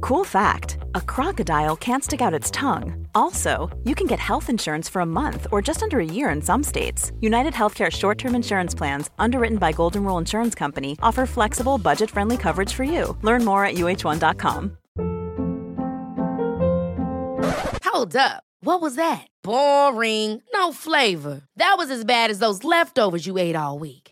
Cool fact a crocodile can't stick out its tongue. Also, you can get health insurance for a month or just under a year in some states. United Healthcare short term insurance plans, underwritten by Golden Rule Insurance Company, offer flexible, budget friendly coverage for you. Learn more at uh1.com. Hold up. What was that? Boring. No flavor. That was as bad as those leftovers you ate all week.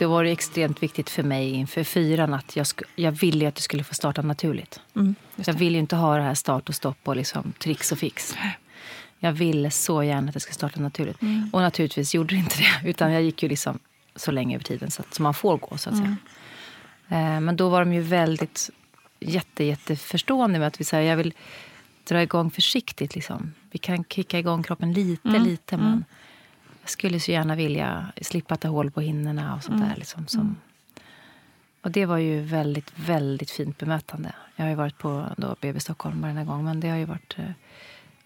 det var extremt viktigt för mig inför fyran att jag, jag ville att det skulle få starta naturligt. Mm, jag ville ju inte ha det här start och stopp och liksom tricks och fix. Jag ville så gärna att det skulle starta naturligt. Mm. Och naturligtvis gjorde det inte det. Utan jag gick ju liksom så länge över tiden så att, som man får gå. så att säga. Eh, Men då var de ju väldigt jätte, jätteförstående med att vi säger jag vill dra igång försiktigt. Liksom. Vi kan kicka igång kroppen lite, Mm. lite. Men jag skulle så gärna vilja slippa ta hål på hinnorna och sånt Mm. där. Liksom, som, och det var ju väldigt, väldigt fint bemötande. Jag har ju varit på då, BB Stockholm varenda gång, men det har ju varit eh,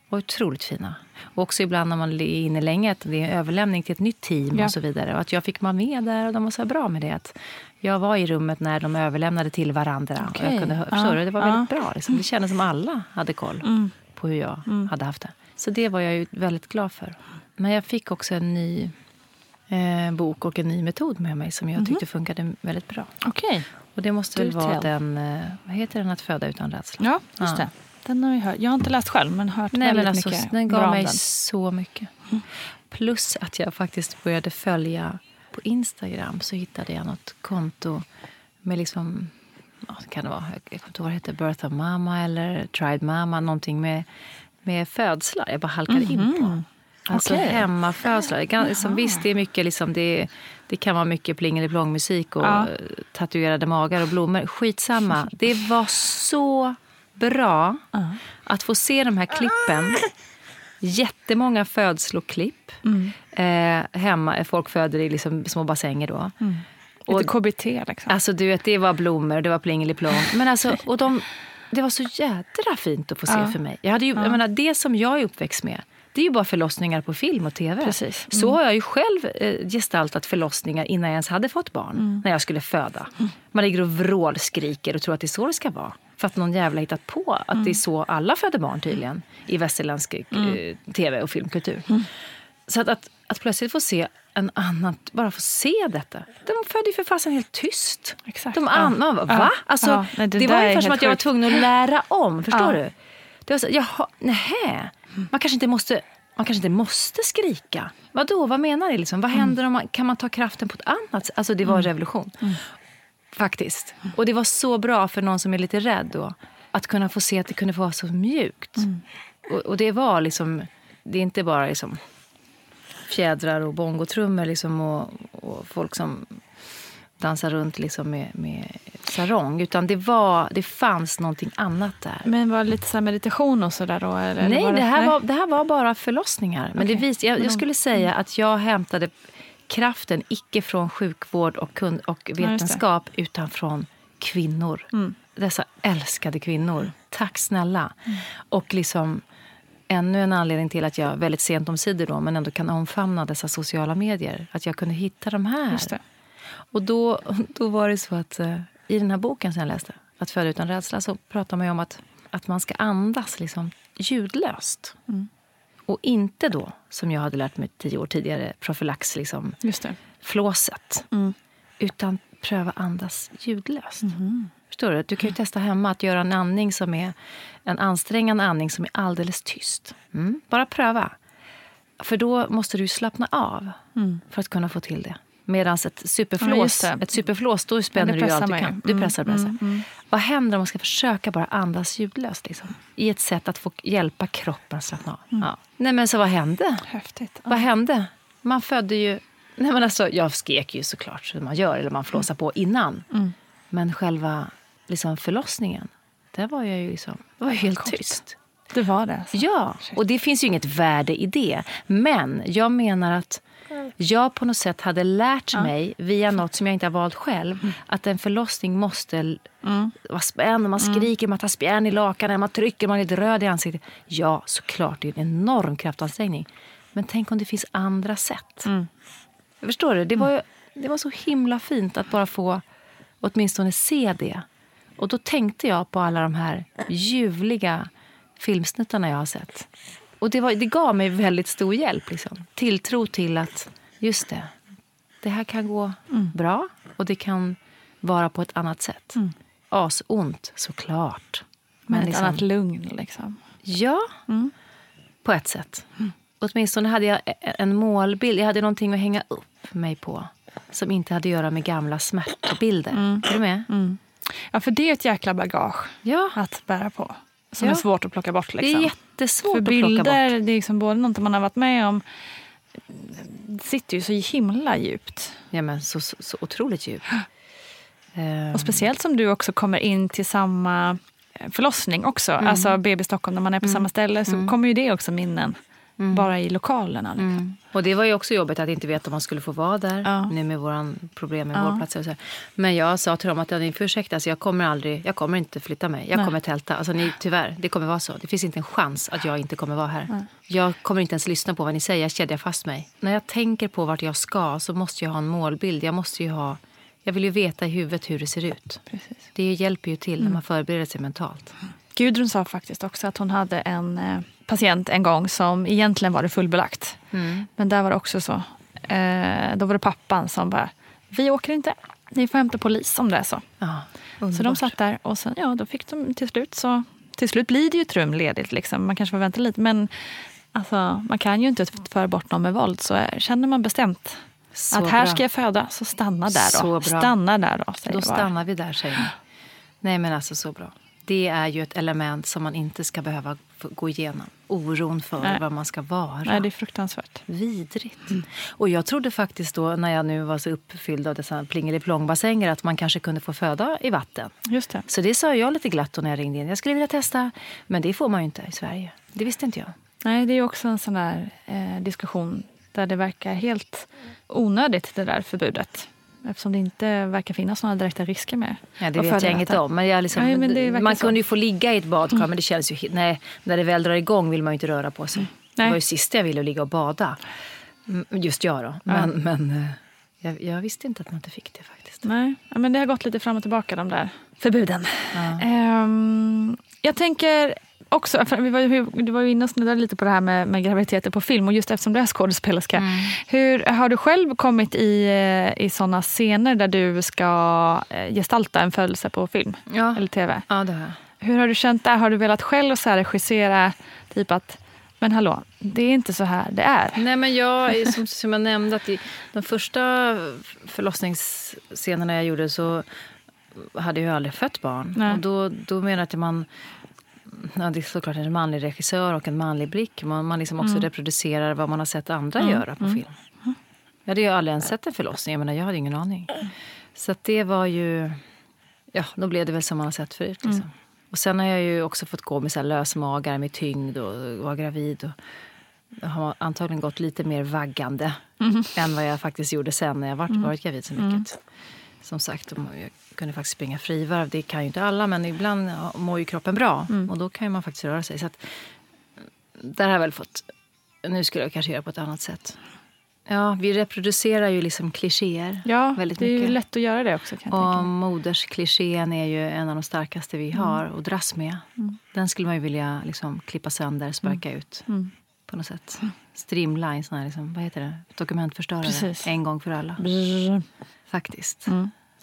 var otroligt fina. Och också ibland när man är inne länge, att det är en överlämning till ett nytt team Ja. och så vidare. Och att jag fick vara med där och de var så bra med det. Att jag var i rummet när de överlämnade till varandra. Och Okej. jag kunde, Ja. Det var Ja. väldigt bra. Liksom. Det kändes som alla hade koll Mm. på hur jag hade haft det. Så det var jag ju väldigt glad för. Men jag fick också en ny eh, bok och en ny metod med mig som jag tyckte funkade väldigt bra. Okej. Och det måste väl vara den, eh, vad heter den, Att föda utan rädsla? Ja, just Ja. det. Den har jag hört. Jag har inte läst själv, men hört Nej, väldigt men alltså, mycket den gav mig den. så mycket. Plus att jag faktiskt började följa på Instagram så hittade jag något konto med liksom, ja, det kan det vara, jag kommer inte ihåg vad det heter, Birth of Mama eller Tried Mama, någonting med, med födslar. Jag bara halkade in på. Alltså Okej. hemmafödslar. Som, visst, det är mycket liksom, det, det kan vara mycket plingeliplongmusik och Ja. eh, tatuerade magar och blommor. Skitsamma. Det var så bra att få se de här klippen. Jättemånga födsloklipp. Eh, hemma, folk föder i liksom små bassänger då. Och- Lite KBT liksom. Alltså du vet, det var blommor, det var plingeliplong. Men alltså, och de, det var så jädra fint att få se Ja. för mig. Jag hade ju, jag menar, det som jag är uppväxt med, det är ju bara förlossningar på film och tv. Precis. Så har jag ju själv eh, gestaltat förlossningar innan jag ens hade fått barn. När jag skulle föda. Man ligger och vrålskriker och tror att det är så det ska vara. För att någon jävla hittat på att det är så alla föder barn tydligen. I västerländsk eh, tv och filmkultur. Så att, att, att plötsligt få se en annan, bara få se detta. De födde ju för fasen helt tyst. Exakt. De Ja. an, man bara, Ja. va? Alltså, Ja, nej, det, det var ungefär som att jag var tvungen att lära om. Förstår du? Det var så, jaha, nähä. Man kanske inte måste, man kanske inte måste skrika. Vadå, vad menar ni? Liksom? Vad Mm. händer om man, kan man ta kraften på ett annat sätt? Alltså det var en revolution. Mm. Faktiskt. Och det var så bra för någon som är lite rädd då. Att kunna få se att det kunde få vara så mjukt. Mm. Och, och det var liksom, det är inte bara liksom fjädrar och bongotrummor liksom och, och folk som dansar runt liksom med, med sarong. Utan det, var, det fanns någonting annat där. Men var det lite så meditation och sådär då? Eller Nej, var det här, nej? var, det här var bara förlossningar. Men det Okej. vis, jag, jag skulle säga att jag hämtade kraften icke från sjukvård och, kund, och det. Mm. vetenskap utan från kvinnor. Dessa älskade kvinnor. Tack snälla. Mm. Och liksom ännu en anledning till att jag väldigt sent omsider då, men ändå kan omfamna dessa sociala medier. Att jag kunde hitta de här. Och då, då var det så att eh, i den här boken som jag läste, Att föda utan rädsla, så pratar man ju om att, att man ska andas liksom ljudlöst. Mm. Och inte då, som jag hade lärt mig tio år tidigare, profylax, liksom, Just det. flåset. Mm. Utan pröva andas ljudlöst. Mm-hmm. Förstår du? Du kan ju testa hemma att göra en andning som är en ansträngande andning som är alldeles tyst. Mm. Bara pröva. För då måste du slappna av för att kunna få till det. Medan ett Mm. Ja, superflås, det. ett superflås, då spänner det du allt du kan. Du Mm, pressar, pressar. mm, mm. Vad händer om man ska försöka bara andas ljudlöst? Liksom? I ett sätt att få hjälpa kroppen att slappna av. Mm. Ja. Nej men så vad hände? Häftigt. Vad hände? Man födde ju... Nej, men alltså, jag skrek ju såklart som man gör, eller man flåsar på innan. Mm. Men själva liksom, förlossningen, där var jag ju liksom, det var helt tyst. Det var det. Alltså. Ja, och det finns ju inget värde i det. Men jag menar att jag på något sätt hade lärt mig via något som jag inte har valt själv. Att en förlossning måste vara spänd. Man skriker, man tar spjärn i lakanen, man trycker, man är lite röd i ansiktet. Ja, såklart, det är en enorm kraftansträngning. Men tänk om det finns andra sätt. Förstår du? Det var, ju, det var så himla fint att bara få åtminstone se det. Och då tänkte jag på alla de här ljuvliga filmsnuttarna jag har sett. Och det, var, det gav mig väldigt stor hjälp. Liksom. Tilltro till att, just det, det här kan gå bra och det kan vara på ett annat sätt. Mm. Asont, såklart. Men, ett liksom, annat lugn, liksom. Ja, mm. på ett sätt. Mm. Åtminstone hade jag en målbild. Jag hade någonting att hänga upp mig på som inte hade att göra med gamla smärtbilder. Mm. Är du med? Mm. Ja, för det är ett jäkla bagage ja. att bära på. Som ja. är svårt att plocka bort. Liksom. Det är liksom. jättesvårt för att bilder, plocka bort. Det är liksom både något man har varit med om det sitter ju så himla djupt. Ja, men så, så, så otroligt djupt. Och speciellt som du också kommer in till samma förlossning också. Mm. Alltså BB Stockholm, när man är på mm. samma ställe så mm. kommer ju det också minnen. Mm. Bara i lokalerna. Liksom. Mm. Och det var ju också jobbigt att inte veta om man skulle få vara där. Ja. Nu med våran problem med ja. vårdplatser. Och så. Men jag sa till dem att ni får ursäkta, alltså jag kommer aldrig, jag kommer inte flytta mig. Jag Nej. kommer tälta. Alltså ni, tyvärr, det kommer vara så. Det finns inte en chans att jag inte kommer vara här. Nej. Jag kommer inte ens lyssna på vad ni säger, jag kedjar fast mig. När jag tänker på vart jag ska så måste jag ha en målbild. Jag måste ju ha jag vill ju veta i huvudet hur det ser ut. Precis. Det hjälper ju till när man mm. förbereder sig mentalt. Gudrun sa faktiskt också att hon hade en eh, patient en gång som egentligen var det fullbelagt. Mm. Men där var det också så. Eh, då var det pappan som bara, vi åker inte. Ni får hämta polis om det är så. Ja, så de satt där och sen, ja, då fick de till slut så till slut blir det ju ett rum ledigt. Liksom. Man kanske får vänta lite. Men alltså, man kan ju inte föra bort någon med våld. Så känner man bestämt så att här bra. ska jag föda, så stanna där då. Stanna där då, säger Då stannar vi där, säger ni. Nej, men alltså så bra. Det är ju ett element som man inte ska behöva gå igenom. Oron för Nej. vad man ska vara. Nej, det är fruktansvärt. Vidrigt. Mm. Och jag trodde faktiskt då, när jag nu var så uppfylld av dessa plingeliplongbassänger, att man kanske kunde få föda i vatten. Just det. Så det sa jag lite glatt när jag ringde in. Jag skulle vilja testa. Men det får man ju inte i Sverige. Det visste inte jag. Nej, det är också en sån där eh, diskussion där det verkar helt onödigt det där förbudet. Eftersom det inte verkar finnas några direkta risker med Ja, det vet jag inget om. Men, jag liksom, nej, men man kunde ju få ligga i ett badkar mm. men det känns ju... Nej, när det väl drar igång vill man ju inte röra på sig. Mm. Det var ju sist jag ville ligga och bada. Mm, just jag då. Men, ja. men eh, jag, jag, visste inte att man inte fick det faktiskt. Nej, men det har gått lite fram och tillbaka de där förbuden. Ja. Um, jag tänker också, vi var, du var ju inne och snuddade lite på det här med, med graviditeter på film och just eftersom du är skådespelerska. Mm. Hur, har du själv kommit i, eh, i såna scener där du ska eh, gestalta en födelse på film ja. eller tv? Ja, det har jag. Hur har du känt där? Har du velat själv så här regissera, typ att men hallå, det är inte så här det är. Nej, men jag, som, som jag nämnde, att i de första förlossningsscenerna jag gjorde så hade jag aldrig fött barn. Nej. Och då, då menade jag att man ja, det är såklart en manlig regissör och en manlig blick. Man, man liksom också mm. reproducerar vad man har sett andra mm. göra på mm. film. Jag hade ju aldrig ens sett en förlossning. Jag, menar, jag hade ingen aning. Så det var ju... Ja, då blev det väl som man har sett förut. Liksom. Mm. Och sen har jag ju också fått gå med så här lösmagar med tyngd och vara gravid. Och har antagligen gått lite mer vaggande mm. än vad jag faktiskt gjorde sen när jag varit, mm. varit gravid så mycket. Som sagt, kunde faktiskt springa frivarv. Det kan ju inte alla, men ibland mår ju kroppen bra. Mm. Och då kan man faktiskt röra sig. Så att, där har jag väl fått... Nu skulle jag kanske göra på ett annat sätt. Ja, vi reproducerar ju liksom klichéer ja, väldigt mycket. det är ju lätt att göra det också. Kan och modersklichén är ju en av de starkaste vi har mm. att dras med. Mm. Den skulle man ju vilja liksom klippa sönder, sparka mm. ut mm. på något sätt. Streamline, sån här, liksom, vad heter det? dokumentförstörare. Precis. En gång för alla. Brr. Faktiskt.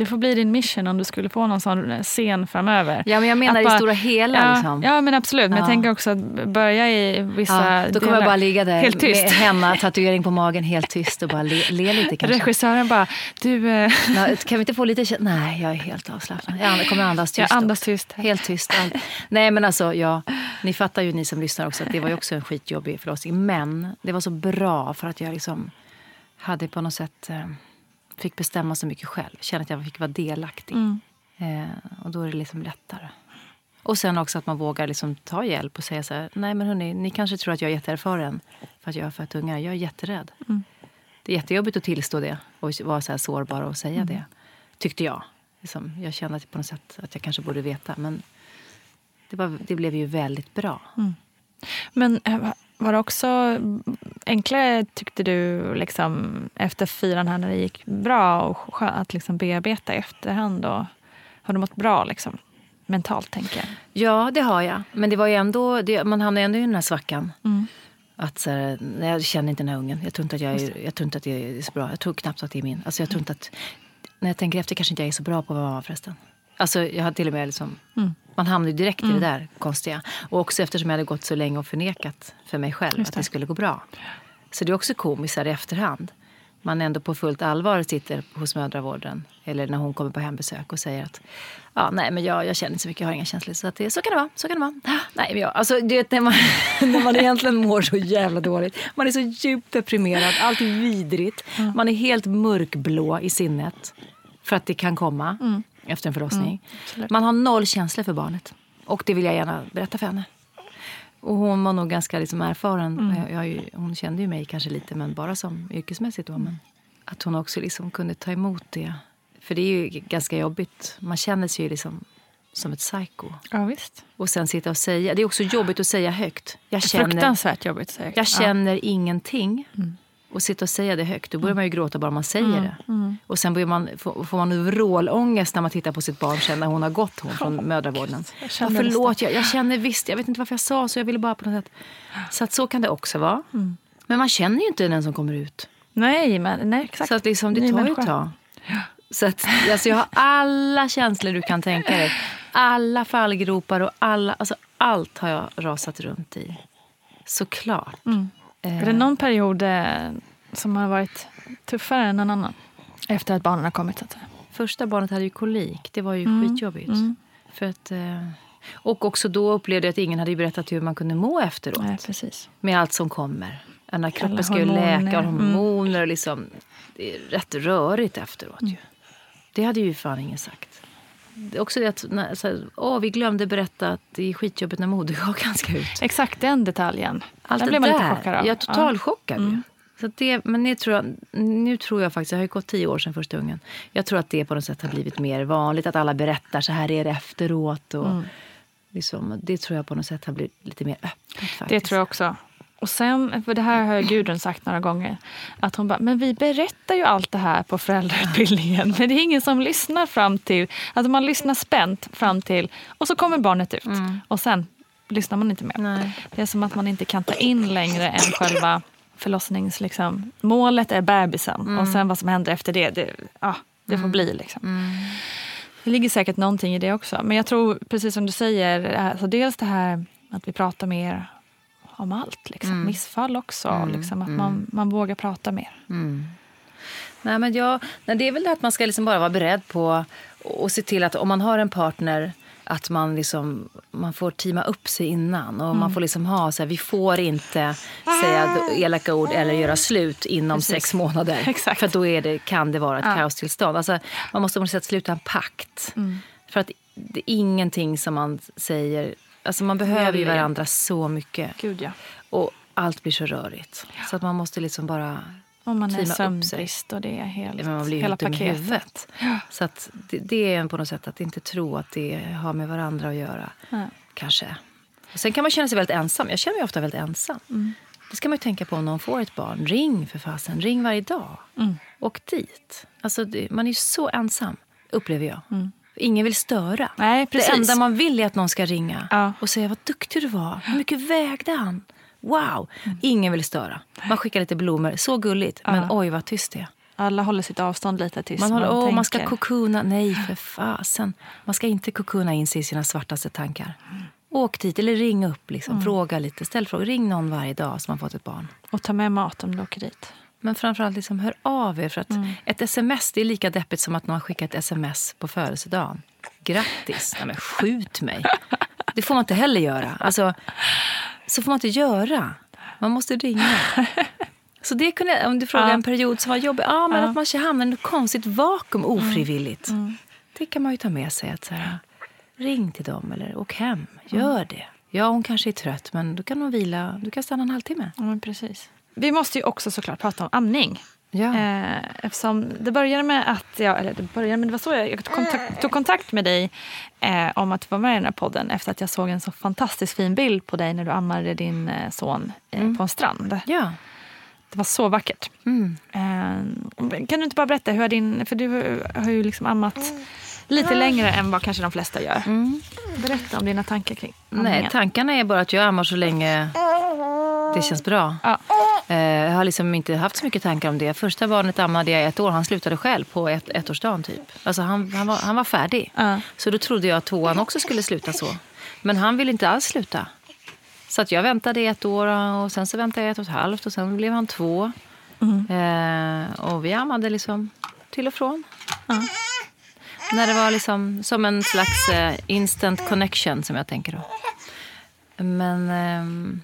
Det får bli din mission om du skulle få någon sån scen framöver. Ja, men jag menar bara, i stora hela. Ja, liksom. ja men absolut. Men ja. jag tänker också att börja i vissa ja, Då kommer jag bara ligga där helt tyst. med henna, tatuering på magen, helt tyst och bara le, le lite kanske. Regissören bara, du... Eh... Nej, kan vi inte få lite Nej, jag är helt avslappnad. Jag kommer andas tyst. Jag andas tyst. Helt tyst. Nej, men alltså, ja, ni fattar ju ni som lyssnar också att det var ju också en skitjobbig förlossning. Men det var så bra för att jag liksom hade på något sätt... Eh, fick bestämma så mycket själv. Kände att jag fick vara delaktig. Mm. Eh, och då är det liksom lättare. Och sen också att man vågar liksom ta hjälp och säga så här, nej men hörni, ni kanske tror att jag är jätteerfaren för att jag har fött ungar. Jag är jätterädd. Mm. Det är jättejobbigt att tillstå det och vara så här sårbar och säga mm. det. Tyckte jag. Liksom, jag kände att på något sätt att jag kanske borde veta. Men det, var, det blev ju väldigt bra. Mm. Men eh, var det också enklare tyckte du liksom, efter fyran här när det gick bra och att liksom bearbeta i efterhand? Och, har du mått bra liksom, mentalt, tänker jag? Ja, det har jag. Men det var ju ändå, det, man hamnar ändå i den här svackan. Mm. Att så här, nej, jag känner inte den här ungen. Jag tror inte att jag är, jag tror inte att det är så bra. Jag tror knappt att det är min. Alltså, jag tror inte att, när jag tänker efter kanske inte jag är så bra på att vara mamma förresten. Alltså, jag har till och med liksom, Mm. Man hamnar ju direkt i det där konstiga. Och också eftersom jag hade gått så länge och förnekat för mig själv Just att det. det skulle gå bra. Så det är också komiskt här i efterhand. Man ändå på fullt allvar sitter hos mödravården eller när hon kommer på hembesök och säger att ja, nej, men jag, jag känner inte så mycket, jag har inga känslor. Så, att det, så kan det vara. Så kan det vara. Nej, men jag, alltså, du vet, när, man, när man egentligen mår så jävla dåligt. Man är så djupt deprimerad, allt är vidrigt. Man är helt mörkblå i sinnet för att det kan komma efter en förlossning. man har noll känslor för barnet. Och det vill jag gärna berätta för henne. Och hon var nog ganska liksom erfaren. Jag, jag, ju- hon kände ju mig kanske lite, men bara som yrkesmässigt då. Men att hon också liksom kunde ta emot det. För det är ju ganska jobbigt. Man känner sig ju liksom som ett psycho. Ja, visst. Och sen sitta och säga. Det är också jobbigt att säga högt. Jag känner, Fruktansvärt jobbigt säkert. jag känner ingenting. Och sitta och säga det högt. Då börjar man ju gråta bara man säger det. Och sen börjar man, får, man vrålångest när man tittar på sitt barn sen när hon har gått hon från mödravården. Ja, känner förlåt, jag, jag känner visst. Jag vet inte varför jag sa så. Jag ville bara på något sätt. Så att så kan det också vara. Men man känner ju inte den som kommer ut. Nej, men nej, exakt. Så att liksom, det tar ju ett tag. Så att, alltså jag har alla känslor du kan tänka dig. Alla fallgropar och alla, alltså allt har jag rasat runt i. Såklart. Är det någon period eh, som har varit tuffare än någon annan? Efter att barnen har kommit? Att. Första barnet hade ju kolik. Det var ju Mm. skitjobbigt. För att, eh, och också då upplevde jag att ingen hade berättat hur man kunde må efteråt. Nej, precis. Med allt som kommer. När kroppen ska ju läka och Mm. hormoner. Och liksom, det är rätt rörigt efteråt ju. Det hade ju fan ingen sagt. Också det att när, så här, åh, vi glömde berätta att det är skitjobbigt när moderkakan ska ut. Exakt den detaljen. Allt den det blir man lite chockad av. Jag är totalchockad. Så att det, men det tror jag, nu tror jag faktiskt, jag har ju gått tio år sedan första ungen. Jag tror att det på något sätt har blivit mer vanligt. Att alla berättar så här är det efteråt. Och liksom, det tror jag på något sätt har blivit lite mer öppet. Faktiskt. Det tror jag också. Och sen, för det här har Gudrun sagt några gånger, att hon bara, men vi berättar ju allt det här på föräldrautbildningen, men det är ingen som lyssnar fram till, alltså man lyssnar spänt fram till, och så kommer barnet ut. Och sen lyssnar man inte mer. Nej. Det är som att man inte kan ta in längre än själva förlossnings... Liksom. Målet är bebisen och sen vad som händer efter det, det, ja, det får bli. Liksom. Det ligger säkert någonting i det också. Men jag tror, precis som du säger, alltså dels det här att vi pratar mer om allt. Liksom. Missfall också. Liksom, att man, man vågar prata mer. Nej, men jag, nej, det är väl det att man ska liksom bara vara beredd på och se till att om man har en partner att man, liksom, man får teama upp sig innan. Och Man får liksom ha så här, vi får inte säga elaka ord eller göra slut inom sex månader. Exakt. För då är det, kan det vara ett kaostillstånd. Alltså, man måste på något sätt sluta en pakt. För att det är ingenting som man säger... Alltså man behöver ju varandra så mycket. Gud ja. Och allt blir så rörigt. Så att man måste liksom bara Om man är sömnbrist och det är helt, Ja, man blir hela paketet. huvudet. Så att det, det är på något sätt att inte tro att det har med varandra att göra. Nej. Kanske. Och sen kan man känna sig väldigt ensam. Jag känner mig ofta väldigt ensam. Mm. Det ska man ju tänka på om någon får ett barn. Ring för fasen. Ring varje dag. Mm. Åk dit. Alltså, man är ju så ensam, upplever jag. Ingen vill störa. Mm. Nej, precis. Det enda man vill är att någon ska ringa Ja. och säga vad duktig du var. Hur mycket vägde han? Wow! Mm. Ingen vill störa. Man skickar lite blommor. Så gulligt. Men oj, vad tyst det är. Alla håller sitt avstånd lite tills Man, håller, man åh, tänker. man ska kokona. Nej, för fasen. Man ska inte kokona in sig i sina svartaste tankar. Åk dit eller ring upp. Liksom. Fråga lite. Ställ frågor. Ring någon varje dag som har fått ett barn. Och ta med mat om du åker dit. Men framförallt liksom, hör av er. För att Ett sms det är lika deppigt som att någon skickar ett sms på födelsedagen. Grattis! Nej, men skjut mig. Det får man inte heller göra. Alltså, så får man inte göra. Man måste ringa. Så det kunde, om du frågar Ja. en period som var jobbig, ja, men att man hamnar i ett konstigt vakuum ofrivilligt. Det kan man ju ta med sig. att så här, Ring till dem eller åk hem. Gör det. Ja, hon kanske är trött, men då kan hon vila. Du kan stanna en halvtimme. Ja, men precis. Vi måste ju också såklart prata om amning. Ja. Eh, eftersom det började med att jag, eller det började men det var så jag, kontakt, tog kontakt med dig eh, om att vara med i den här podden efter att jag såg en så fantastiskt fin bild på dig när du ammade din eh, son eh, på en strand. ja. Det var så vackert. Mm. Eh, kan du inte bara berätta, hur din, för du har ju liksom ammat lite längre än vad kanske de flesta gör. Berätta om dina tankar kring Mm. Nej, amningen. tankarna är bara att jag ammar så länge det känns bra. Ja. Eh, Jag har liksom inte haft så mycket tankar om det. Första barnet ammade jag ett år. Han slutade själv på ett, ettårsdagen typ. Alltså han, han, var, han var färdig. Ja. Så då trodde jag att tvåan också skulle sluta så. Men han ville inte alls sluta. Så att jag väntade i ett år och sen så väntade jag ett och ett halvt och sen blev han två. Eh, och vi ammade liksom till och från. När det var liksom som en slags eh, instant connection som jag tänker då. Men ehm,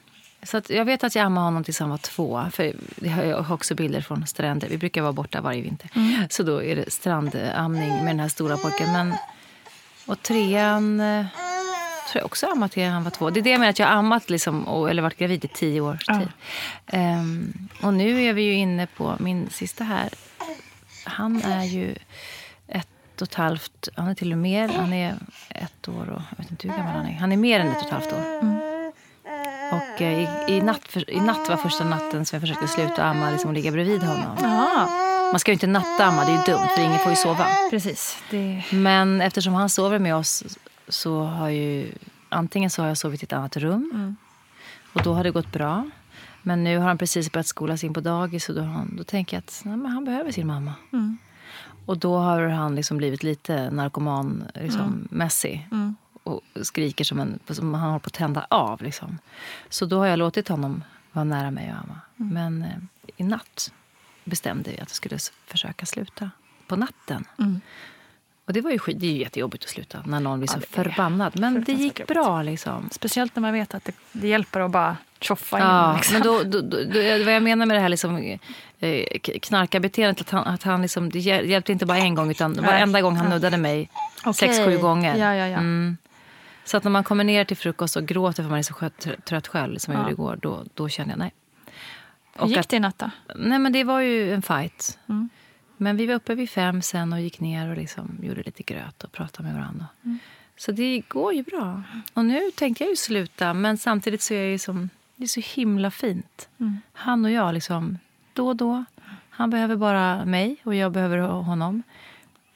så jag vet att jag ammade honom tills han var två. För jag har också bilder från stränder. Vi brukar vara borta varje vinter. Så då är det strandamning med den här stora pojken. Men, och trean eh, tror jag också ammat till han var två. Det är det jag menar att jag har ammat liksom, och, eller varit gravid i tio års tid. Ehm, och nu är vi ju inne på min sista här. Han är ju ett och ett halvt, han är till och med mer. Han är ett år och jag vet inte hur gammal han är. Han är mer än ett och ett halvt år. Och eh, i, i, natt, för, i natt var första natten som jag försökte sluta amma liksom, och ligga bredvid honom. Ja, Man ska ju inte nattamma, det är ju dumt för ingen får ju sova. precis. Det... Men eftersom han sover med oss så har ju antingen så har jag sovit i ett annat rum och då har det gått bra. Men nu har han precis börjat skolas in på dagis och då, har han, då tänker jag att nej, han behöver sin mamma. Och då har han liksom blivit lite narkoman liksom, mässig och skriker som, en, som han håller på att tända av. Liksom. Så då har jag låtit honom vara nära mig och amma. Men eh, i natt bestämde jag att jag skulle försöka sluta på natten. Och det var ju det är ju jättejobbigt att sluta när någon blir så är förbannad. Men det gick bra liksom. Speciellt när man vet att det, det hjälper att bara tjoffa in. Ja, liksom. men då, då, då, vad jag menar med det här liksom, eh, knarkarbeteendet, att han, att han liksom, det hjäl- hjälpte inte bara en gång utan varenda gång han nuddade mig sex, sju gånger. Ja, ja, ja. Mm. Så att när man kommer ner till frukost och gråter för man är så trött- själv som jag Ja. gjorde igår, då, då känner jag nej. Hur gick att- det i natt då? Nej men det var ju en fight. Mm. Men vi var uppe vid fem sen och gick ner och liksom gjorde lite gröt och pratade med varandra. Mm. Så det går ju bra. Och nu tänkte jag ju sluta men samtidigt så är jag ju som, det är så himla fint. Mm. Han och jag liksom, då och då. Han behöver bara mig och jag behöver honom.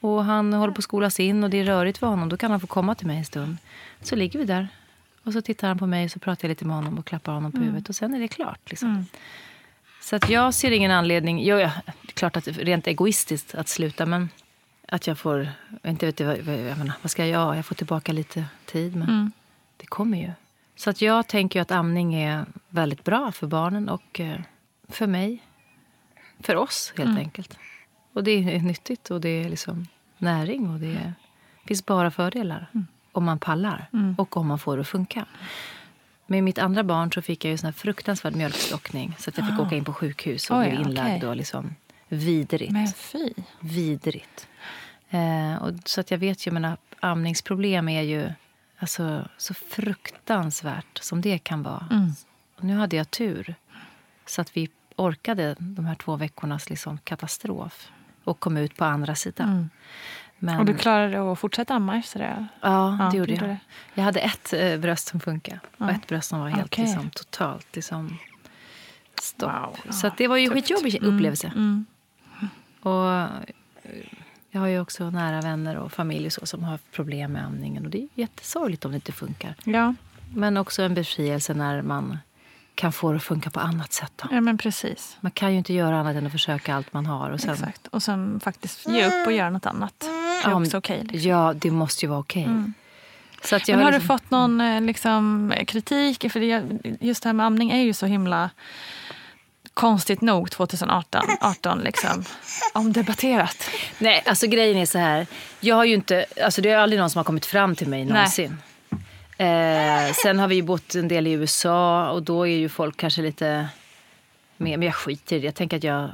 Och han håller på att skolas in och det är rörigt för honom. Då kan han få komma till mig en stund. Så ligger vi där. Och så tittar han på mig och så pratar jag lite med honom och klappar honom på huvudet. Och sen är det klart. Liksom. Så att jag ser ingen anledning. Jo, ja, det är klart att rent egoistiskt att sluta. Men att jag får, inte vet jag, jag menar, vad ska jag göra? Jag får tillbaka lite tid. Men det kommer ju. Så att jag tänker att amning är väldigt bra för barnen och eh, för mig. För oss helt enkelt. Och det är nyttigt och det är liksom näring och det finns bara fördelar. Om man pallar och om man får det att funka. Med mitt andra barn så fick jag ju sån här fruktansvärd mjölkstockning. Så att jag fick åka in på sjukhus och Oj, blev inlagd. okej. Och liksom vidrigt. Men fy. Vidrigt. Eh, och så att jag vet ju, menar, amningsproblem är ju alltså, så fruktansvärt som det kan vara. Och nu hade jag tur. Så att vi orkade de här två veckornas liksom, katastrof. Och kom ut på andra sidan. Men, Och du klarade att fortsätta amma efter det? Ja, Ja, det gjorde jag. gjorde Jag hade ett eh, bröst som funkade och ett bröst som var helt Okej. liksom, totalt liksom, stopp. Wow. Så det var ju en skitjobbig upplevelse. Mm. Och eh, jag har ju också nära vänner och familj och så, som har problem med amningen. Och det är jättesorgligt om det inte funkar. Ja. Men också en befrielse när man kan få det att funka på annat sätt. Då. ja, men precis. Man kan ju inte göra annat än att försöka allt man har. Och sen, Exakt. Och sen faktiskt ge upp och göra något annat. Det är Ja, också okej. liksom. Ja, det måste ju vara okej. Så att jag Men har du liksom- fått någon eh, liksom, kritik? För det, just det här med amning är ju så himla konstigt nog 2018 18, liksom, omdebatterat. Nej, alltså grejen är så här. Jag har ju inte, alltså det är aldrig någon som har kommit fram till mig någonsin. Eh, sen har vi ju bott en del i USA och då är ju folk kanske lite mer, men jag skiter i det. Jag tänker att jag,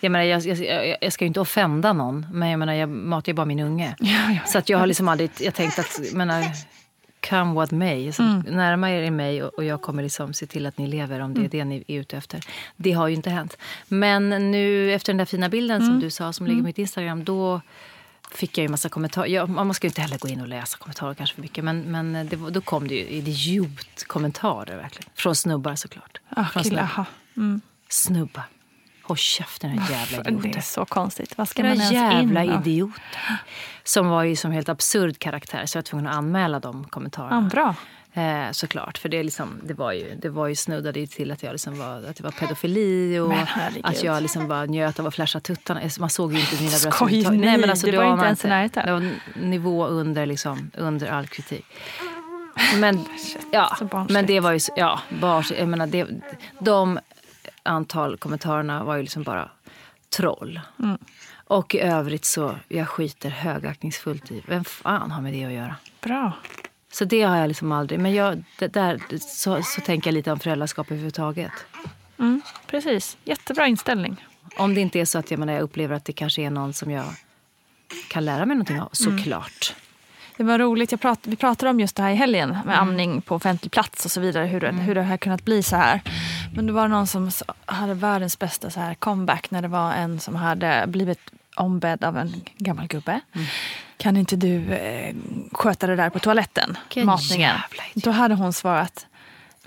jag menar jag, jag, jag, ska ju inte offenda någon, men jag menar jag matar ju bara min unge. Så att jag har liksom aldrig, jag tänkt att, jag menar, come what may. Så Närma er mig och och jag kommer liksom se till att ni lever om det är det ni är ute efter. Det har ju inte hänt. Men nu efter den där fina bilden som du sa som ligger på mitt Instagram, då fick jag ju massa kommentarer. Ja, man ska ju inte heller gå in och läsa kommentarer kanske för mycket. Men, men det, då kom det ju idiotkommentarer verkligen. Från snubbar såklart. Ah, Från killar, snubbar. aha. Snubbar. Håll käften den jävla Det idioten. är så konstigt. Vad ska Den man ens jävla in idioten. Som var ju som helt absurd karaktär så jag var tvungen att anmäla de kommentarerna. Ja, bra. Eh, såklart, för det, liksom, det, var ju, det var ju snuddade ju till att, jag liksom var, att det var pedofili och Men att jag liksom bara njöt av att flasha tuttarna. Alltså, Man såg ju inte mina bröst. Skoj, nej, det var inte ens i närheten. Det var nivå under, liksom, under all kritik. Men, ja, men det var ju... Ja, bars, jag menar, det, de antal kommentarerna var ju liksom bara troll. Mm. Och i övrigt så, jag skiter högaktningsfullt i. Vem fan har med det att göra? Bra. Så det har jag liksom aldrig. Men jag, där, så, så tänker jag lite om föräldraskap överhuvudtaget. Mm, precis. Jättebra inställning. Om det inte är så att jag, menar, jag upplever att det kanske är någon som jag kan lära mig någonting av, såklart. Det var roligt. Prat, vi pratade om just det här i helgen med amning på offentlig plats och så vidare. Hur, det- hur det har kunnat bli så här. Men det var någon som hade världens bästa så här comeback när det var en som hade blivit ombedd av en gammal gubbe. Kan inte du eh, sköta det där på toaletten? Vilken Matningen. Då hade hon svarat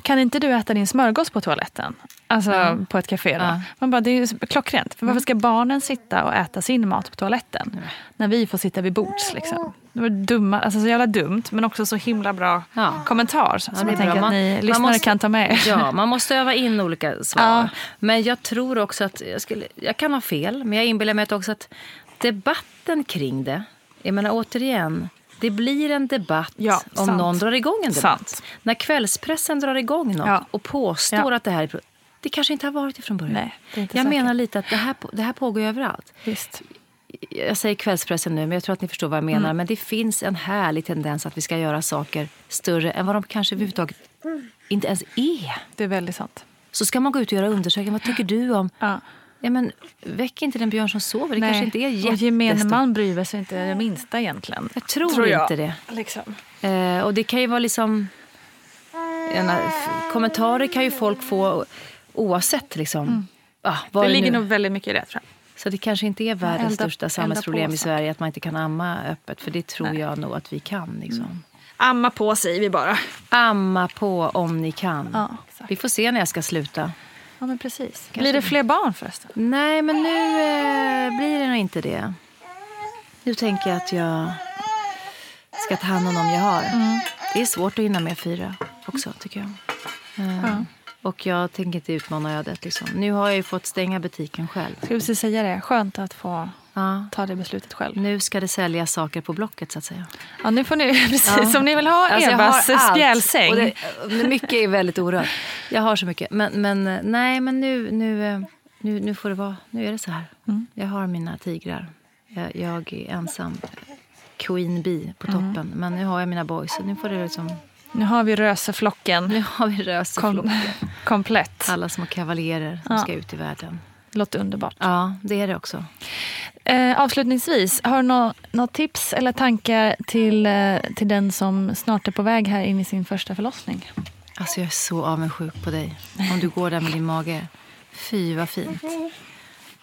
kan inte du äta din smörgås på toaletten? Alltså på ett café då. Ja. Man bara, det är ju klockrent. För varför ska barnen sitta och äta sin mat på toaletten? När vi får sitta vid bords liksom. Det var dumma, alltså så jävla dumt men också så himla bra Ja. kommentar. Som Ja, jag tänker bra. att ni Man- lyssnare man måste- kan ta med. Ja, man måste öva in olika svar. Ja. Men jag tror också att, jag, skulle, jag kan ha fel, men jag inbillar mig också att debatten kring det, jag menar återigen, det blir en debatt Ja, om sant. någon drar igång en debatt. Sant. När kvällspressen drar igång något Ja. och påstår Ja. att det här är... Det kanske inte har varit det från början. Nej, det är inte jag säkert. menar lite att det här, det här pågår överallt. Visst. Jag säger kvällspressen nu, men jag tror att ni förstår vad jag menar. Mm. Men det finns en härlig tendens att vi ska göra saker större än vad de kanske överhuvudtaget inte ens är. Det är väldigt sant. Så ska man gå ut och göra undersökningar. Vad tycker du om... Ja. Ja, men, väck inte den björn som sover. Det kanske inte är och jättestort. gemene man bryr sig inte det minsta egentligen. Jag tror, jag. inte det. Liksom. Eh, och det kan ju vara liksom... Menar, kommentarer kan ju folk få oavsett. Liksom. Ah, Mm. Det det ligger nu- nog väldigt mycket i det tror jag. Så det kanske inte är världens elda- största samhällsproblem i. Sverige att man inte kan amma öppet. För det tror jag nog att vi kan. Liksom. Amma på säger vi bara. Amma på om ni kan. Ja, vi får se när jag ska sluta. Ja, men precis. Blir det fler barn förresten? Nej, men nu eh, blir det nog inte det. Nu tänker jag att jag ska ta hand om dem jag har. Det är svårt att hinna med fyra också, tycker jag. Eh, Och jag tänker inte utmana ödet. Liksom. Nu har jag ju fått stänga butiken själv. Ska vi säga det? Skönt att få Ja. ta det beslutet själv. Nu ska det säljas saker på Blocket, så att säga. Ja, nu får ni, precis. Ja. Om ni vill ha Alltså, Evas spjälsäng. Det, mycket är väldigt orört. Jag har så mycket. Men, men nej, men nu, nu, nu, nu får det vara. Nu är det så här. Mm. Jag har mina tigrar. Jag, jag är ensam queen bee på toppen. Mm. Men nu har jag mina boys. Så nu får det liksom... Nu har vi röseflocken Nu har vi röseflocken. kom, komplett. Alla små kavaljerer som Ja. ska ut i världen. Låter underbart. Ja, det är det också. Eh, avslutningsvis, har du nå- något tips eller tankar till, eh, till den som snart är på väg här in i sin första förlossning? Alltså jag är så avundsjuk på dig. Om du går där med din mage. Fy vad fint.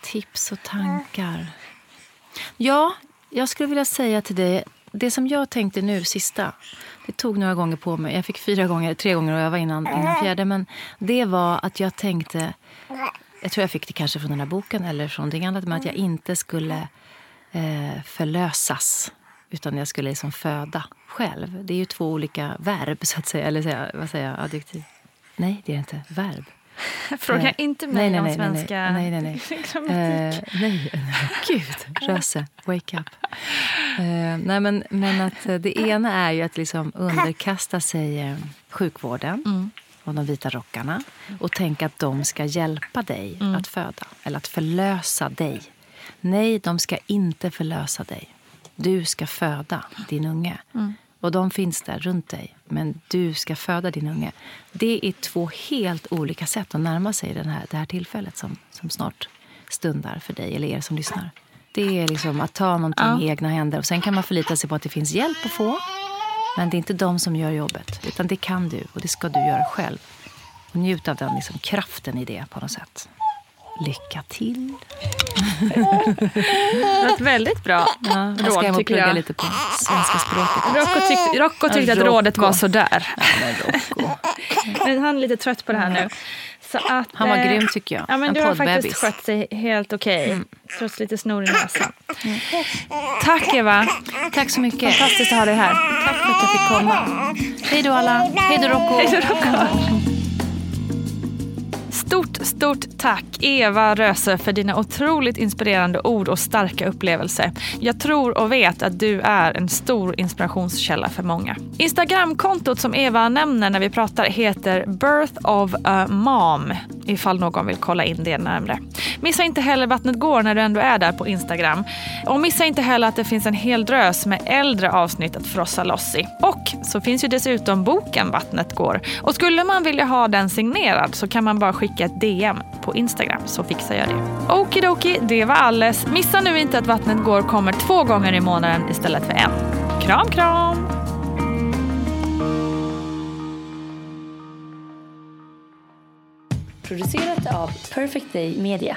Tips och tankar. Ja, jag skulle vilja säga till dig. Det som jag tänkte nu sista. Det tog några gånger på mig. Jag fick fyra gånger, tre gånger och jag var innan, innan fjärde. Men det var att jag tänkte. Jag tror jag fick det kanske från den här boken eller från någonting annat. Men att jag inte skulle eh, förlösas. Utan jag skulle liksom föda själv. Det är ju två olika verb, så att säga. Eller säga, vad säger jag? Adjektiv? Nej, det är det inte. Verb. Fråga Nej. inte mig nej, nej, om svenska Nej, nej, nej. grammatik. Eh, nej, gud. Röse, wake up. Eh, nej, men, men att eh, det ena är ju att liksom underkasta sig eh, sjukvården Mm. Och de vita rockarna och tänka att de ska hjälpa dig Mm. att föda eller att förlösa dig. Nej, de ska inte förlösa dig. Du ska föda din unge. Mm. Och de finns där runt dig, men du ska föda din unge. Det är två helt olika sätt att närma sig den här, det här tillfället som, som snart stundar för dig eller er som lyssnar. Det är liksom att ta någonting Ja. i egna händer. Och Sen kan man förlita sig på att det finns hjälp att få. Men det är inte de som gör jobbet, utan det kan du och det ska du göra själv. Och njut av den liksom, kraften i det på något sätt. Lycka till! Det var ett väldigt bra Ja, jag ska råd hem och tycker jag. lite på svenska språket. Rocco tyckte, Rocco tyckte att Rocco. rådet var sådär. Ja, men. Men han är lite trött på det här nu. Att, Han var eh, grym tycker jag. Ja, men en du har faktiskt skött sig helt okej. Mm. Trots lite snor i näsan. Tack Eva. Tack så mycket. Fantastiskt att ha dig här. Tack för att jag fick komma. Hej då alla. Hej då Rocco. Hej då, Rocco. Stort, stort tack Eva Röse för dina otroligt inspirerande ord och starka upplevelser. Jag tror och vet att du är en stor inspirationskälla för många. Instagramkontot som Eva nämner när vi pratar heter Birth of a Mom ifall någon vill kolla in det närmre. Missa inte heller Vattnet går när du ändå är där på Instagram. Och missa inte heller att det finns en hel drös med äldre avsnitt att frossa loss i. Och så finns ju dessutom boken Vattnet går. Och skulle man vilja ha den signerad så kan man bara skicka ett DM på Instagram så fixar jag det. Okidoki, det var alles. Missa nu inte att Vattnet går kommer två gånger i månaden istället för en. Kram, kram! Producerat av Perfect Day Media.